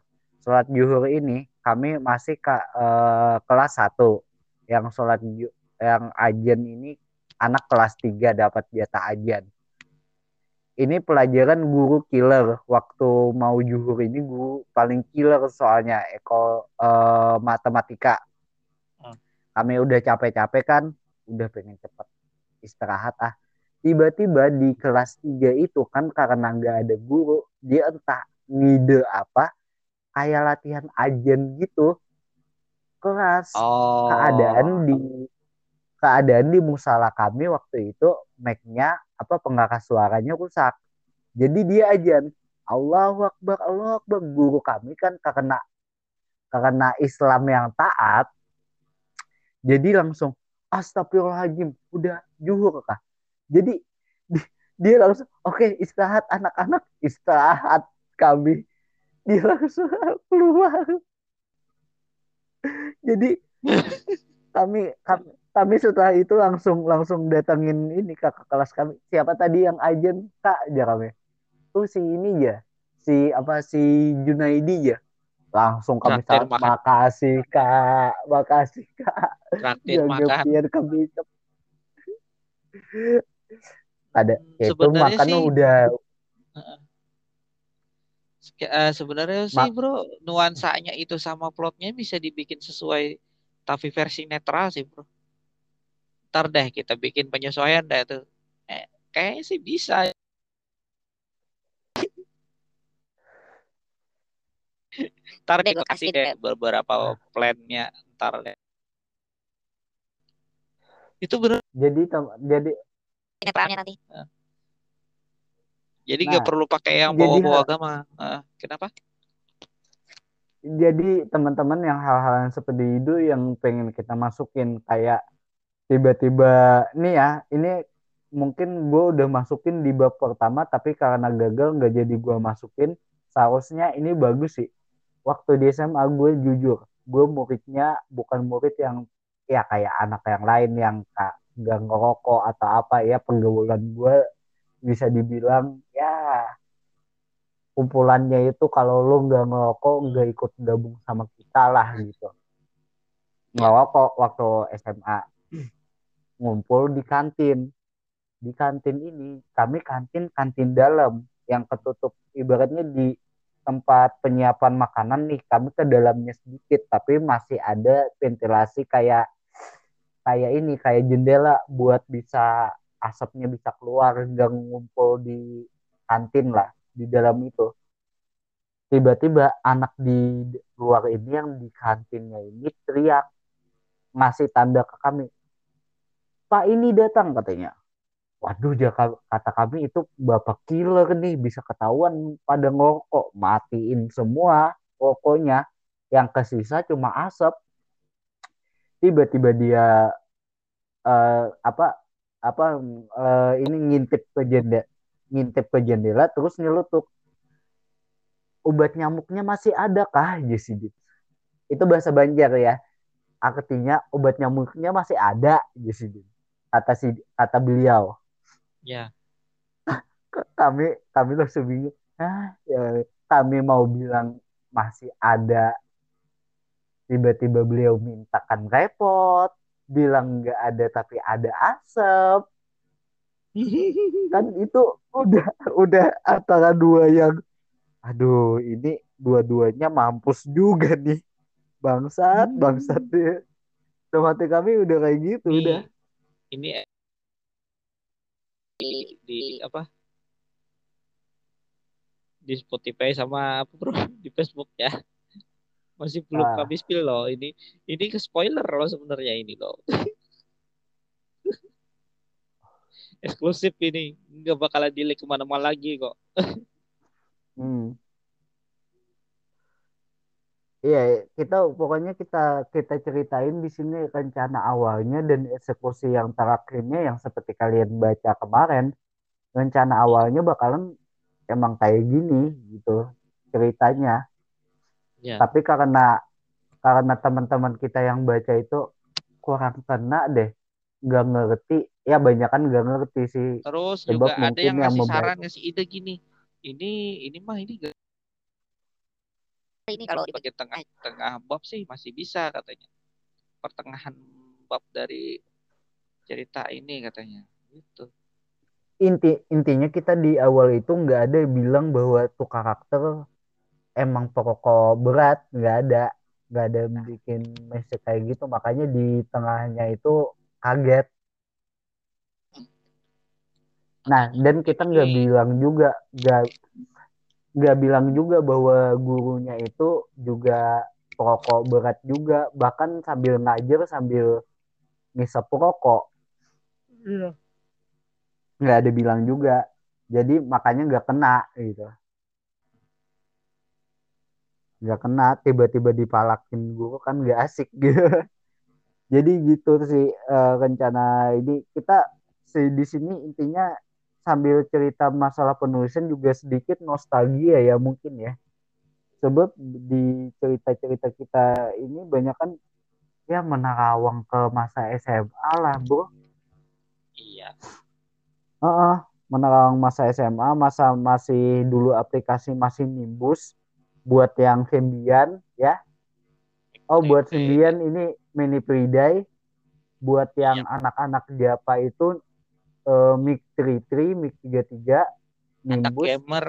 sholat zuhur ini kami masih ke eh, kelas 1 yang sholat yang ajan ini anak kelas 3 dapat jatah ajan ini pelajaran guru killer. Waktu mau zuhur ini guru paling killer soalnya eko eh, matematika. Hmm. kami udah capek-capek kan udah pengen cepet istirahat ah. Tiba-tiba di kelas 3 itu kan karena nggak ada guru dia entah ngide apa kayak latihan ajen gitu. Kelas oh keadaan di keadaan di musala kami waktu itu mic-nya apa pengeras suaranya rusak. Jadi dia ajan Allahu Akbar Allahu Akbar. Guru kami kan karena karena Islam yang taat jadi langsung Astagfirullahaladzim udah juhur kah jadi di- dia langsung oke istirahat anak-anak istirahat kami. Dia langsung keluar. Jadi kami kami kami setelah itu langsung langsung datangin ini kakak kelas kami. Siapa tadi yang ajen kak aja kami tuh si ini ya si apa si Junaidi ya langsung kami makan. makasih kak. Makasih kak. Traktir makan. biar kami ada ya itu makan sih udah eh, sebenarnya sih mak bro nuansanya itu sama plotnya bisa dibikin sesuai tapi versi netral sih bro ntar deh kita bikin penyesuaian deh tuh. Eh, kayaknya sih bisa. Ntar Deh, kita kasih deh beberapa plannya ntar deh. Itu bener. Jadi tem- jadi Netralnya nanti. jadi nggak nah perlu pakai yang bawa-bawa agama. Eh, kenapa? Jadi teman-teman yang hal-hal yang seperti itu yang pengen kita masukin kayak tiba-tiba nih ya ini mungkin gue udah masukin di bab pertama tapi karena gagal nggak jadi gue masukin. Seharusnya ini bagus sih. Waktu di SMA gue jujur gue muridnya bukan murid yang ya kayak anak yang lain yang kak nggak ngerokok atau apa ya pergaulan gue bisa dibilang ya kumpulannya itu kalau lo nggak ngerokok nggak ikut gabung sama kita lah gitu. Ngerokok waktu SMA ngumpul di kantin. Di kantin ini kami kantin kantin dalam. Yang ketutup ibaratnya di tempat penyiapan makanan nih kami ke dalamnya sedikit tapi masih ada ventilasi kayak kayak ini kayak jendela buat bisa asapnya bisa keluar nggak ngumpul di kantin lah di dalam itu. Tiba-tiba anak di luar ini yang di kantinnya ini teriak ngasih tanda ke kami Pak ini datang katanya. Waduh kata kami itu bapak killer nih bisa ketahuan pada ngerokok. Matiin semua rokoknya yang kesisa cuma asap. Tiba-tiba dia eh, apa apa eh, ini ngintip ke jendela ngintip ke jendela terus nyelutuk. Obat nyamuknya masih ada kah Jesse itu bahasa Banjar ya. Artinya obat nyamuknya masih ada. Jesse kata si kata beliau. Ya. kami kami langsung bingung. Ah ya, kami mau bilang masih ada. Tiba-tiba beliau mintakan repot. Bilang nggak ada tapi ada asap. Kan itu udah udah antara dua yang aduh ini dua-duanya mampus juga nih. Bangsat bangsat. Ya Tomate kami udah kayak gitu udah ini di, di apa? Di Spotify sama apa bro? Di Facebook ya. Masih belum Ah. kami spill loh. Ini ini ke spoiler loh sebenarnya ini loh. Eksklusif ini nggak bakalan delay ke mana-mana lagi kok. Hmm. Iya, kita pokoknya kita kita ceritain di sini rencana awalnya dan eksekusi yang terakhirnya yang seperti kalian baca kemarin. Rencana awalnya bakalan emang kayak gini gitu ceritanya. Ya. Tapi karena karena teman-teman kita yang baca itu kurang kena deh, nggak ngerti. Ya banyak kan nggak ngerti sih. Terus Sebab juga ada yang ngasih saran ngasih ide gini. Ini ini mah ini gak Ini kalau di bagian tengah tengah bab sih masih bisa katanya. Pertengahan bab dari cerita ini katanya. Gitu. inti intinya kita di awal itu nggak ada yang bilang bahwa tuh karakter emang pokok berat nggak ada nggak ada yang bikin message kayak gitu makanya di tengahnya itu kaget nah dan kita nggak bilang juga nggak nggak bilang juga bahwa gurunya itu juga perokok berat juga bahkan sambil ngajar sambil ngisep rokok. Nggak ada bilang juga. Jadi makanya nggak kena gitu. Nggak kena tiba-tiba dipalakin guru kan nggak asik gitu. Jadi gitu sih eh, rencana ini. Kita di sini intinya sambil cerita masalah penulisan juga sedikit nostalgia ya mungkin ya sebab di cerita-cerita kita ini banyak kan ya menerawang ke masa SMA lah bro Iya. Heeh, menerawang masa SMA, masa masih dulu aplikasi masih Nimbus buat yang Symbian ya. Oh, buat Oke. Symbian ini mini Priday. Buat yang Iya. anak-anak Japa itu eh, Mic 33, Mic 33, Anak Nimbus. gamer,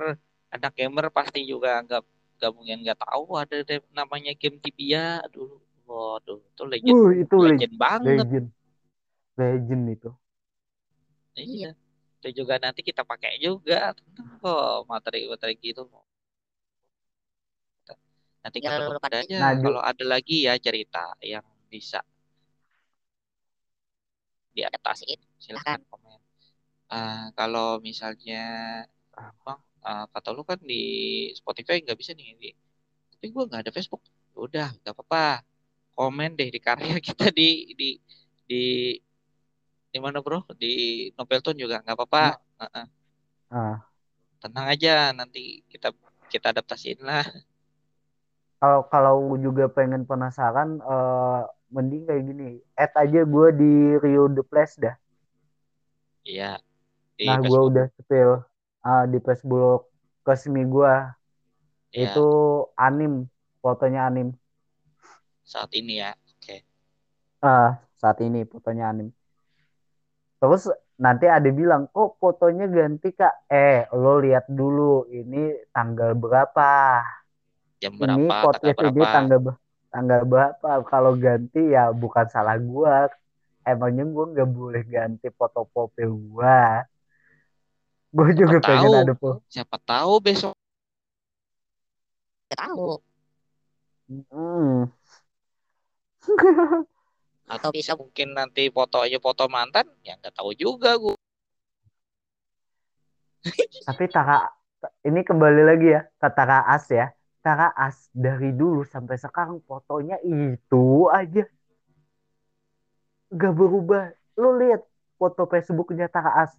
anak gamer pasti juga nggak nggak mungkin nggak tahu ada namanya game Tibia dulu. Waduh, itu legend, Uh, itu legend, legend banget. legend. Legend itu. Iya. Itu juga nanti kita pakai juga tentang kok materi-materi gitu. Nanti Ya, kalau ada aja, Nah, kalau ada lagi ya cerita yang bisa diadaptasiin, silahkan komen. Ah, kalau misalnya ah, bang, ah, kata lu kan di Spotify nggak bisa nih, di, tapi gua nggak ada Facebook. Udah, nggak apa-apa. Komen deh di karya kita di di di di mana bro? Di Nobelton juga nggak apa-apa. Heeh. Ah. tenang aja, nanti kita kita adaptasiin lah. Kalau kalau juga pengen penasaran, eh, mending kayak gini. Add aja gue di Rio The Place dah. Iya. Di Nah, gue udah spill ah, di Facebook resmi gue Ya, itu anim, fotonya anim. saat ini ya. Oke. Ah, saat ini fotonya anim. Terus nanti ada bilang, kok fotonya ganti kak? Eh, lo lihat dulu ini tanggal berapa? Jam Ini berapa, tanggal podcast ini berapa? tanggal tanggal berapa? Kalau ganti ya bukan salah gua. Emangnya gua nggak boleh ganti foto profil gua. Gue Siapa juga pengen tahu, ada po. siapa tahu besok Nggak tahu. Hmm. atau bisa mungkin nanti foto aja foto mantan, ya nggak tahu juga gua. Tapi Tara ini kembali lagi ya ke Tara As ya. Tara As dari dulu sampai sekarang fotonya itu aja. Gak berubah. Lu lihat foto Facebooknya Tara As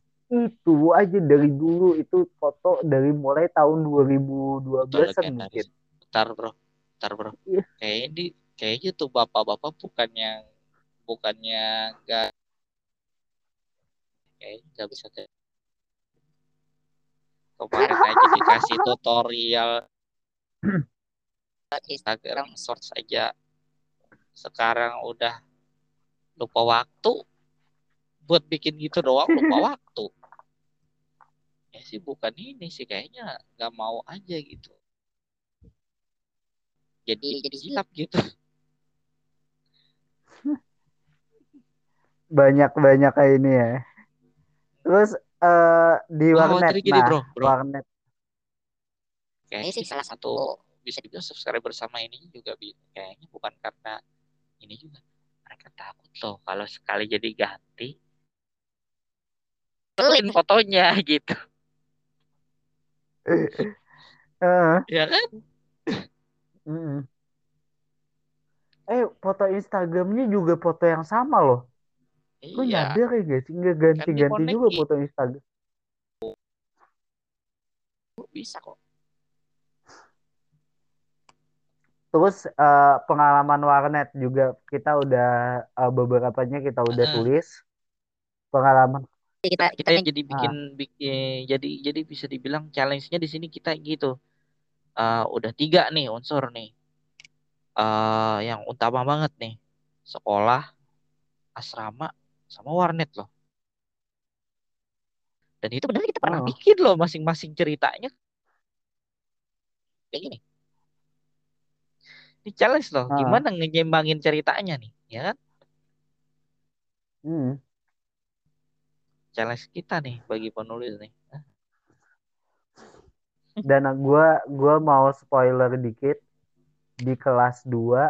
itu aja dari dulu itu foto dari mulai tahun 2012 Betul, an mungkin. Bentar bro, bentar bro. Iya. Kayaknya di, kayaknya tuh bapak-bapak bukan yang bukannya nggak kayaknya nggak bisa kayak kemarin aja dikasih tutorial Instagram short saja sekarang udah lupa waktu buat bikin gitu doang lupa waktu ya sih bukan ini sih kayaknya nggak mau aja gitu. Jadi jadi hilap gitu. Banyak-banyak kayak ini ya. Terus eh, di Ah, warnet jadi gini, nah, bro, bro. warnet. Kayaknya sih salah satu bisa dibilang subscriber sama ini juga bi- kayaknya bukan karena ini juga. Mereka takut loh kalau sekali jadi ganti. Pelin fotonya gitu eh, ya kan mm. Eh, foto Instagramnya juga foto yang sama loh. Gue iya nyadar ya guys, nggak ganti-ganti Kan juga foto Instagram. bisa kok Terus eh, pengalaman warnet juga kita udah eh, beberapanya kita udah Heeh. tulis. Pengalaman kita kita kita jadi bikin bikin jadi jadi bisa dibilang challenge-nya di sini kita gitu. Eh, udah tiga nih unsur nih. Eh, yang utama banget nih sekolah asrama sama warnet loh. Dan itu benar kita pernah Oh. bikin loh masing-masing ceritanya. Kayak gini. Ini challenge loh Ah. gimana ngenyembangin ceritanya nih ya kan? Hmm, challenge kita nih bagi penulis nih dan gua gua mau spoiler dikit di kelas 2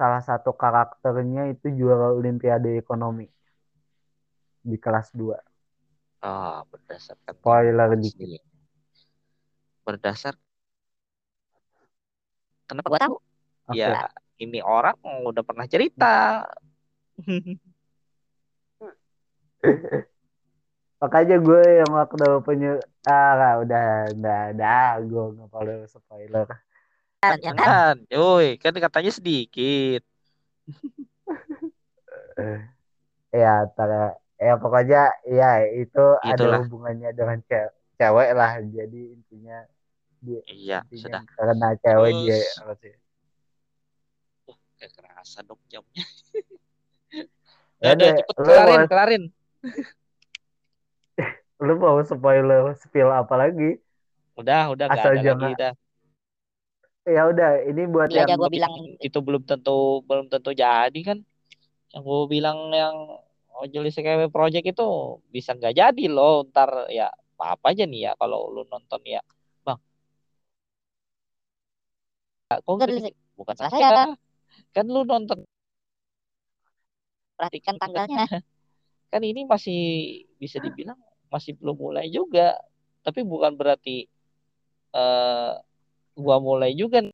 salah satu karakternya itu juara olimpiade ekonomi di kelas 2. Ah, berdasarkan Spoiler dikit. berdasar kenapa gua tahu. Oke. ya ini orang udah pernah cerita Makanya gue yang waktu punya ah nggak, udah udah udah gue nggak perlu spoiler. Ya kan? kan yoi kan katanya sedikit Ya, tar, ya pokoknya ya itu ada Itulah. hubungannya dengan ce- cewek lah. Jadi intinya dia iya intinya sudah karena cewek dia Terus- apa sih? uh, kayak kerasa dong jamnya Ya udah deh, cepet kelarin kelarin Lu mau spoiler spill apa lagi? udah udah gak Asal ada jangan- lagi dah Ya udah, ini buat aja yang gua bilang itu belum tentu belum tentu jadi kan yang gue bilang yang Ojelis KW Project itu bisa nggak jadi loh ntar ya apa apa aja nih ya kalau lu nonton ya bang kok? Liz. bukan saya. kan lu nonton perhatikan tanggalnya. kan ini masih bisa dibilang masih belum mulai juga. Tapi bukan berarti eh gua mulai juga.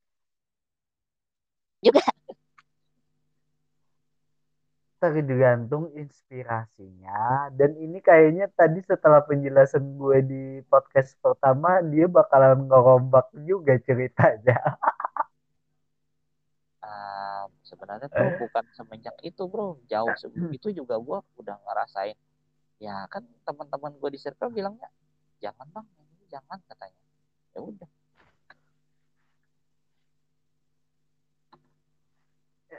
Juga. tergantung inspirasinya. Dan ini kayaknya tadi setelah penjelasan gue di podcast pertama dia bakalan ngerombak juga ceritanya Sebenarnya bro bukan semenjak itu bro. Jauh sebelum itu juga gua udah ngerasain. Ya kan teman-teman gue di circle bilangnya jangan bang. Ini jangan katanya. Ya udah.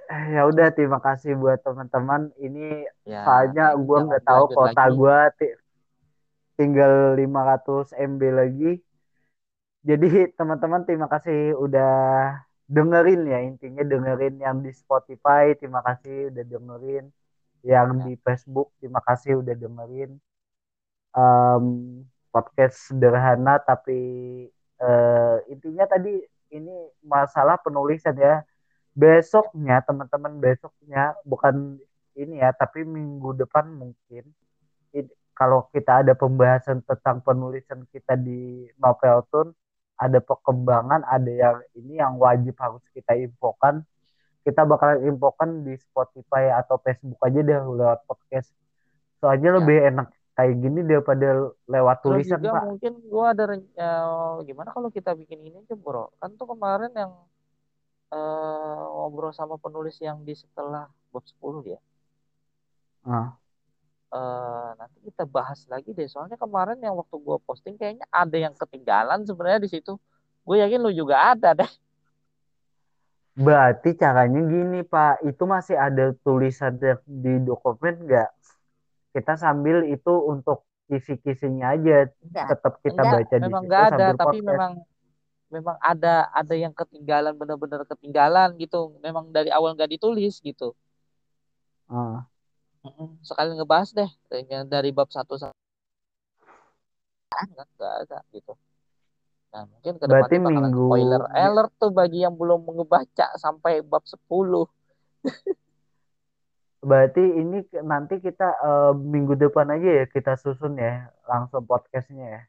Ya udah terima kasih buat teman-teman. Ini ya soalnya gue nggak tahu kota gue ti- tinggal 500 MB lagi. Jadi teman-teman terima kasih udah dengerin ya intinya dengerin yang di Spotify terima kasih udah dengerin yang Ya. di Facebook terima kasih udah dengerin Em, podcast sederhana tapi eh, intinya tadi ini masalah penulisan ya besoknya teman-teman besoknya bukan ini ya tapi minggu depan mungkin kalau kita ada pembahasan tentang penulisan kita di novel tun ada perkembangan ada yang ini yang wajib harus kita infokan. Kita bakalan infokan di Spotify atau Facebook aja deh lewat podcast. Soalnya Ya. lebih enak kayak gini daripada lewat Terus tulisan juga pak. mungkin gua ada eh, gimana kalau kita bikin ini aja bro? Kan tuh kemarin yang eh, ngobrol sama penulis yang di setelah bab 10 ya Ah, eh nanti kita bahas lagi deh. Soalnya kemarin yang waktu gua posting kayaknya ada yang ketinggalan sebenarnya di situ. Gue yakin lu juga ada deh. Berarti caranya gini pak. Itu masih ada tulisan di dokumen nggak? Kita sambil itu untuk kisi-kisinya aja. Enggak. tetap kita Enggak, baca di memang situ nggak ada. sambil tapi podcast. memang memang ada ada yang ketinggalan benar-benar ketinggalan gitu. Memang dari awal nggak ditulis gitu. Ah, Mm-mm. Sekali ngebahas deh yang dari bab satu sampai nggak nggak ada gitu. Nah mungkin ke Berarti depannya bakalan minggu- spoiler alert tuh bagi yang belum ngebaca sampai bab 10 berarti ini nanti kita eh, minggu depan aja ya kita susun ya langsung podcastnya ya.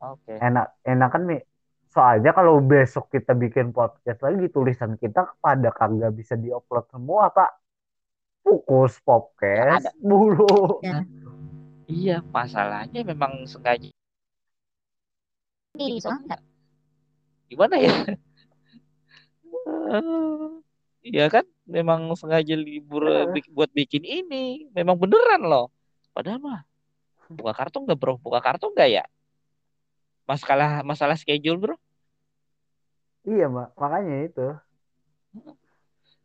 Oke. Enak enakan nih soalnya kalau besok kita bikin podcast lagi tulisan kita pada kagak bisa diupload semua pak fokus podcast. Ada. bulu Ya. iya masalahnya memang sengaja. Ini soalnya gimana ya? Iya kan? Memang sengaja libur bik- buat bikin ini. Memang beneran loh. Padahal mah buka kartu nggak bro? Buka kartu nggak ya? Masalah masalah schedule bro? Iya mak makanya itu.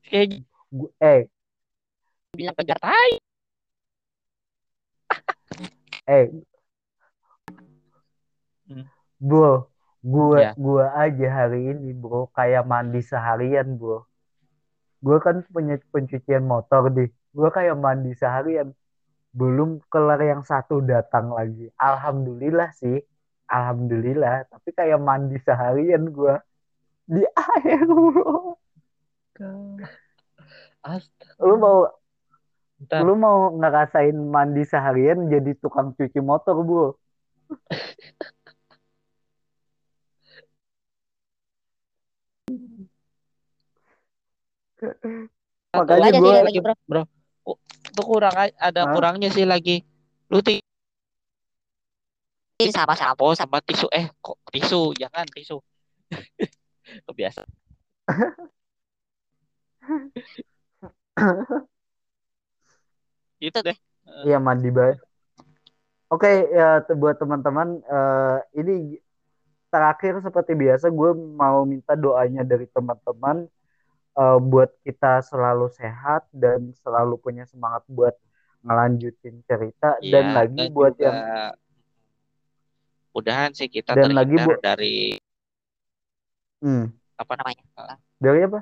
Schedule. Eh bilang kejar tai eh. Hmm. bro gua Ya. gua aja hari ini bro kayak mandi seharian bro gua kan punya pencucian motor deh gua kayak mandi seharian. Belum kelar yang satu datang lagi. Alhamdulillah sih. Alhamdulillah. Tapi kayak mandi seharian gua. Di air bro Astaga. lu mau Bentar. lu mau ngerasain mandi seharian jadi tukang cuci motor bro Satu Makanya sih lagi bro. Bro itu kurang ada Hah? kurangnya sih lagi. Lu ti sama sama sampo sama tisu. Eh kok tisu? Jangan tisu. Kebiasaan gitu deh Iya mandi banget. Oke ya te- buat teman-teman eh, ini terakhir seperti biasa gue mau minta doanya dari teman-teman eh, buat kita selalu sehat dan selalu punya semangat buat ngelanjutin cerita Iya, dan lagi dan buat yang mudahan sih kita Dan lagi terhindar bu- dari hmm, apa namanya. dari apa?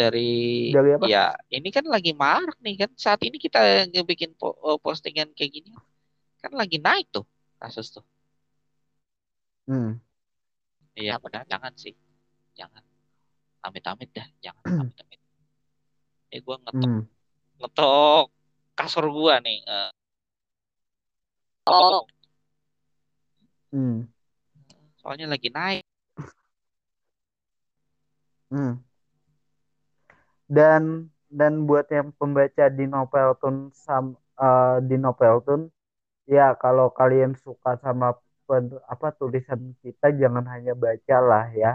Dari Dari apa? ya ini kan lagi marak nih kan. Saat ini kita ngebikin po- eh, postingan kayak gini kan lagi naik tuh kasus tuh. Hmm, iya benar. Jangan sih. Jangan. Amit-amit dah. Jangan amit-amit. Ini gua ngetok. Hmm. ngetok kasur gua nih eh, Oh, Hmm, soalnya lagi naik. Hmm. Dan dan buat yang pembaca di Noveltun sam eh, di Noveltun ya kalau kalian suka sama pen- apa tulisan kita jangan hanya baca lah ya.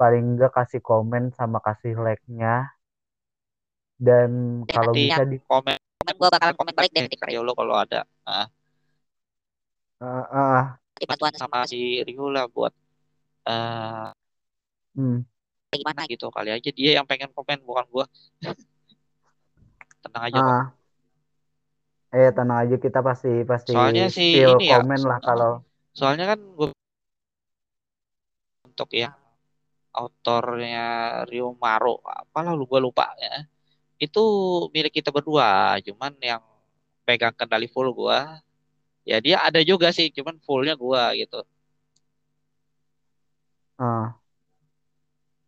Paling enggak kasih komen sama kasih like-nya. Dan kalau nanti bisa di komen komen gua bakalan komen balik deh eh, Rio lo kalau ada. Ah, eh, eh, di bantuan sama si Rio lah buat eh hmm, gimana gitu. kali aja dia yang pengen komen bukan gua tenang aja ah. Eh tenang aja kita pasti pasti Soalnya sih still ini ya, komen lah so- kalau soalnya kan gua untuk yang autornya Rio Maro apalah lu gua lupa ya itu milik kita berdua cuman yang pegang kendali full gua ya dia ada juga sih cuman fullnya gua gitu ah.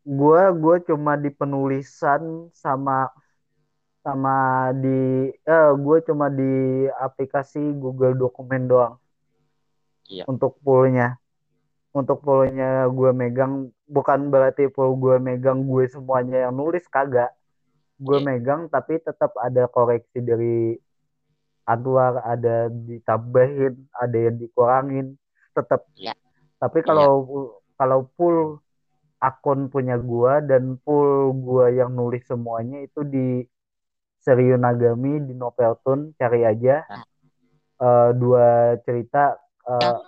Gua gua cuma di penulisan sama sama di eh gue cuma di aplikasi Google Dokumen doang Iya. untuk poolnya untuk poolnya gue megang bukan berarti pool gue megang gue semuanya yang nulis kagak gue Iya. megang tapi tetap ada koreksi dari Anwar ada ditambahin ada yang dikurangin tetap Iya. tapi kalau kalau pool akun punya gua dan pool gua yang nulis semuanya itu di Seriu Nagami di Noveltune cari aja Nah. Eh, dua cerita eh,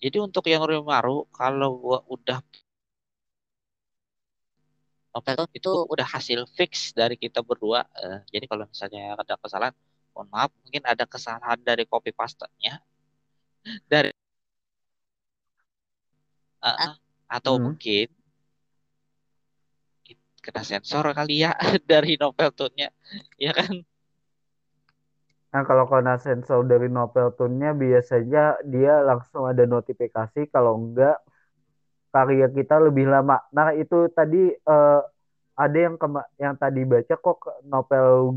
Jadi untuk yang Rimaru kalau gua udah novel Itu- itu udah hasil fix dari kita berdua. Eh, jadi kalau misalnya ada kesalahan, mohon maaf, mungkin ada kesalahan dari copy paste-nya dari Eh, eh, atau Hmm. mungkin kena sensor kali ya dari novel tune-nya, ya kan? Nah, kalau kena sensor dari Noveltune-nya biasanya dia langsung ada notifikasi kalau enggak karya kita lebih lama. Nah, itu tadi eh, ada yang kema- yang tadi baca kok novel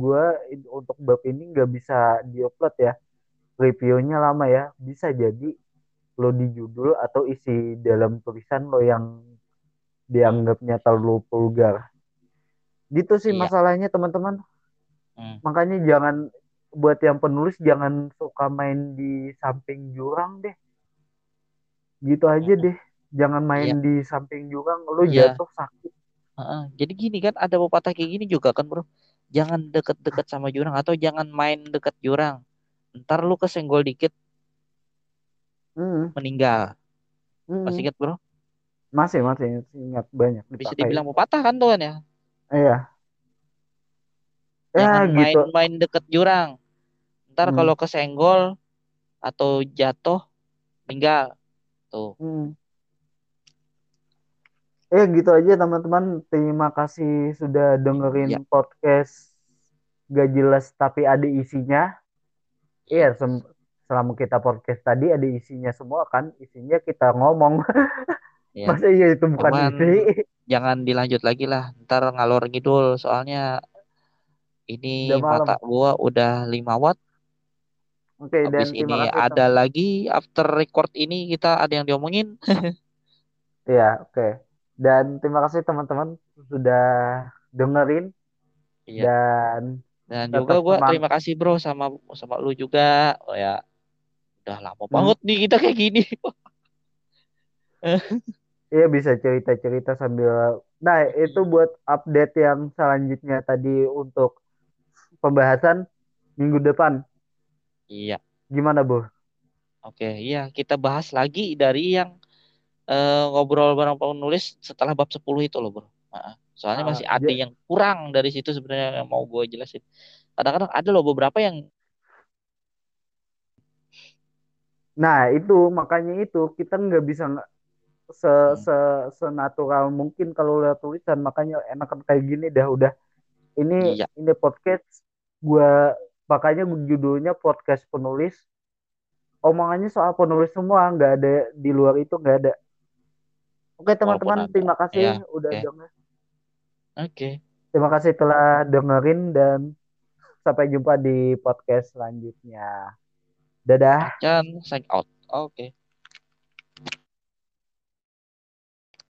in- untuk bab ini nggak bisa diupload ya. Reviewnya lama ya. Bisa jadi lo di judul atau isi dalam tulisan lo yang dianggapnya terlalu vulgar. Gitu sih Iya. masalahnya teman-teman. Hmm. Makanya jangan buat yang penulis jangan suka main di samping jurang deh. Gitu aja Mm-mm. deh. Jangan main Iya. di samping jurang lu Iya. jatuh sakit. Heeh. Jadi gini kan ada pepatah kayak gini juga kan bro. Jangan deket-deket sama jurang atau jangan main deket jurang. Ntar lu kesenggol dikit Hmm, meninggal. hmm. Masih ingat bro? Masih masih ingat banyak Bisa dibilang pepatah kan tuh kan ya. Iya. Ya Jangan gitu. main-main deket jurang. Ntar Hmm. kalau kesenggol atau jatuh meninggal. Tuh. Hmm. Eh gitu aja teman-teman. Terima kasih sudah dengerin Iya. podcast gak jelas tapi ada isinya. Iya, selama kita podcast tadi ada isinya semua kan. Isinya kita ngomong. Iya. Masa iya itu bukan Cuman isi? jangan dilanjut lagi lah. Ntar ngalor ngidul soalnya ini Udah malam. mata gua udah 5 watt. Oke, dan Habis terima ini ada lagi after record ini kita ada yang diomongin. Iya, oke. Dan terima kasih teman-teman sudah dengerin Iya. dan Dan juga gua semang- terima kasih bro sama sama lu juga. Oh ya, udah lama Hmm. banget nih kita kayak gini. ya bisa cerita-cerita sambil Nah, itu buat update yang selanjutnya tadi untuk pembahasan minggu depan. Iya, Gimana, Bu? oke, iya kita bahas lagi dari yang eh, ngobrol bareng penulis setelah bab 10 itu loh bro. Soalnya Ah, masih ada ja- yang kurang dari situ sebenarnya yang mau gue jelasin. Kadang-kadang ada loh beberapa yang Nah, itu makanya itu kita nggak bisa se Hmm. se senatural mungkin kalau lihat tulisan makanya enakan kayak gini dah udah ini Iya. ini podcast gua makanya judulnya podcast penulis omongannya soal penulis semua nggak ada di luar itu nggak ada oke teman-teman ada. terima kasih Ya, udah oke. denger Oke, terima kasih telah dengerin dan sampai jumpa di podcast selanjutnya dadah Acan sign out. Oke.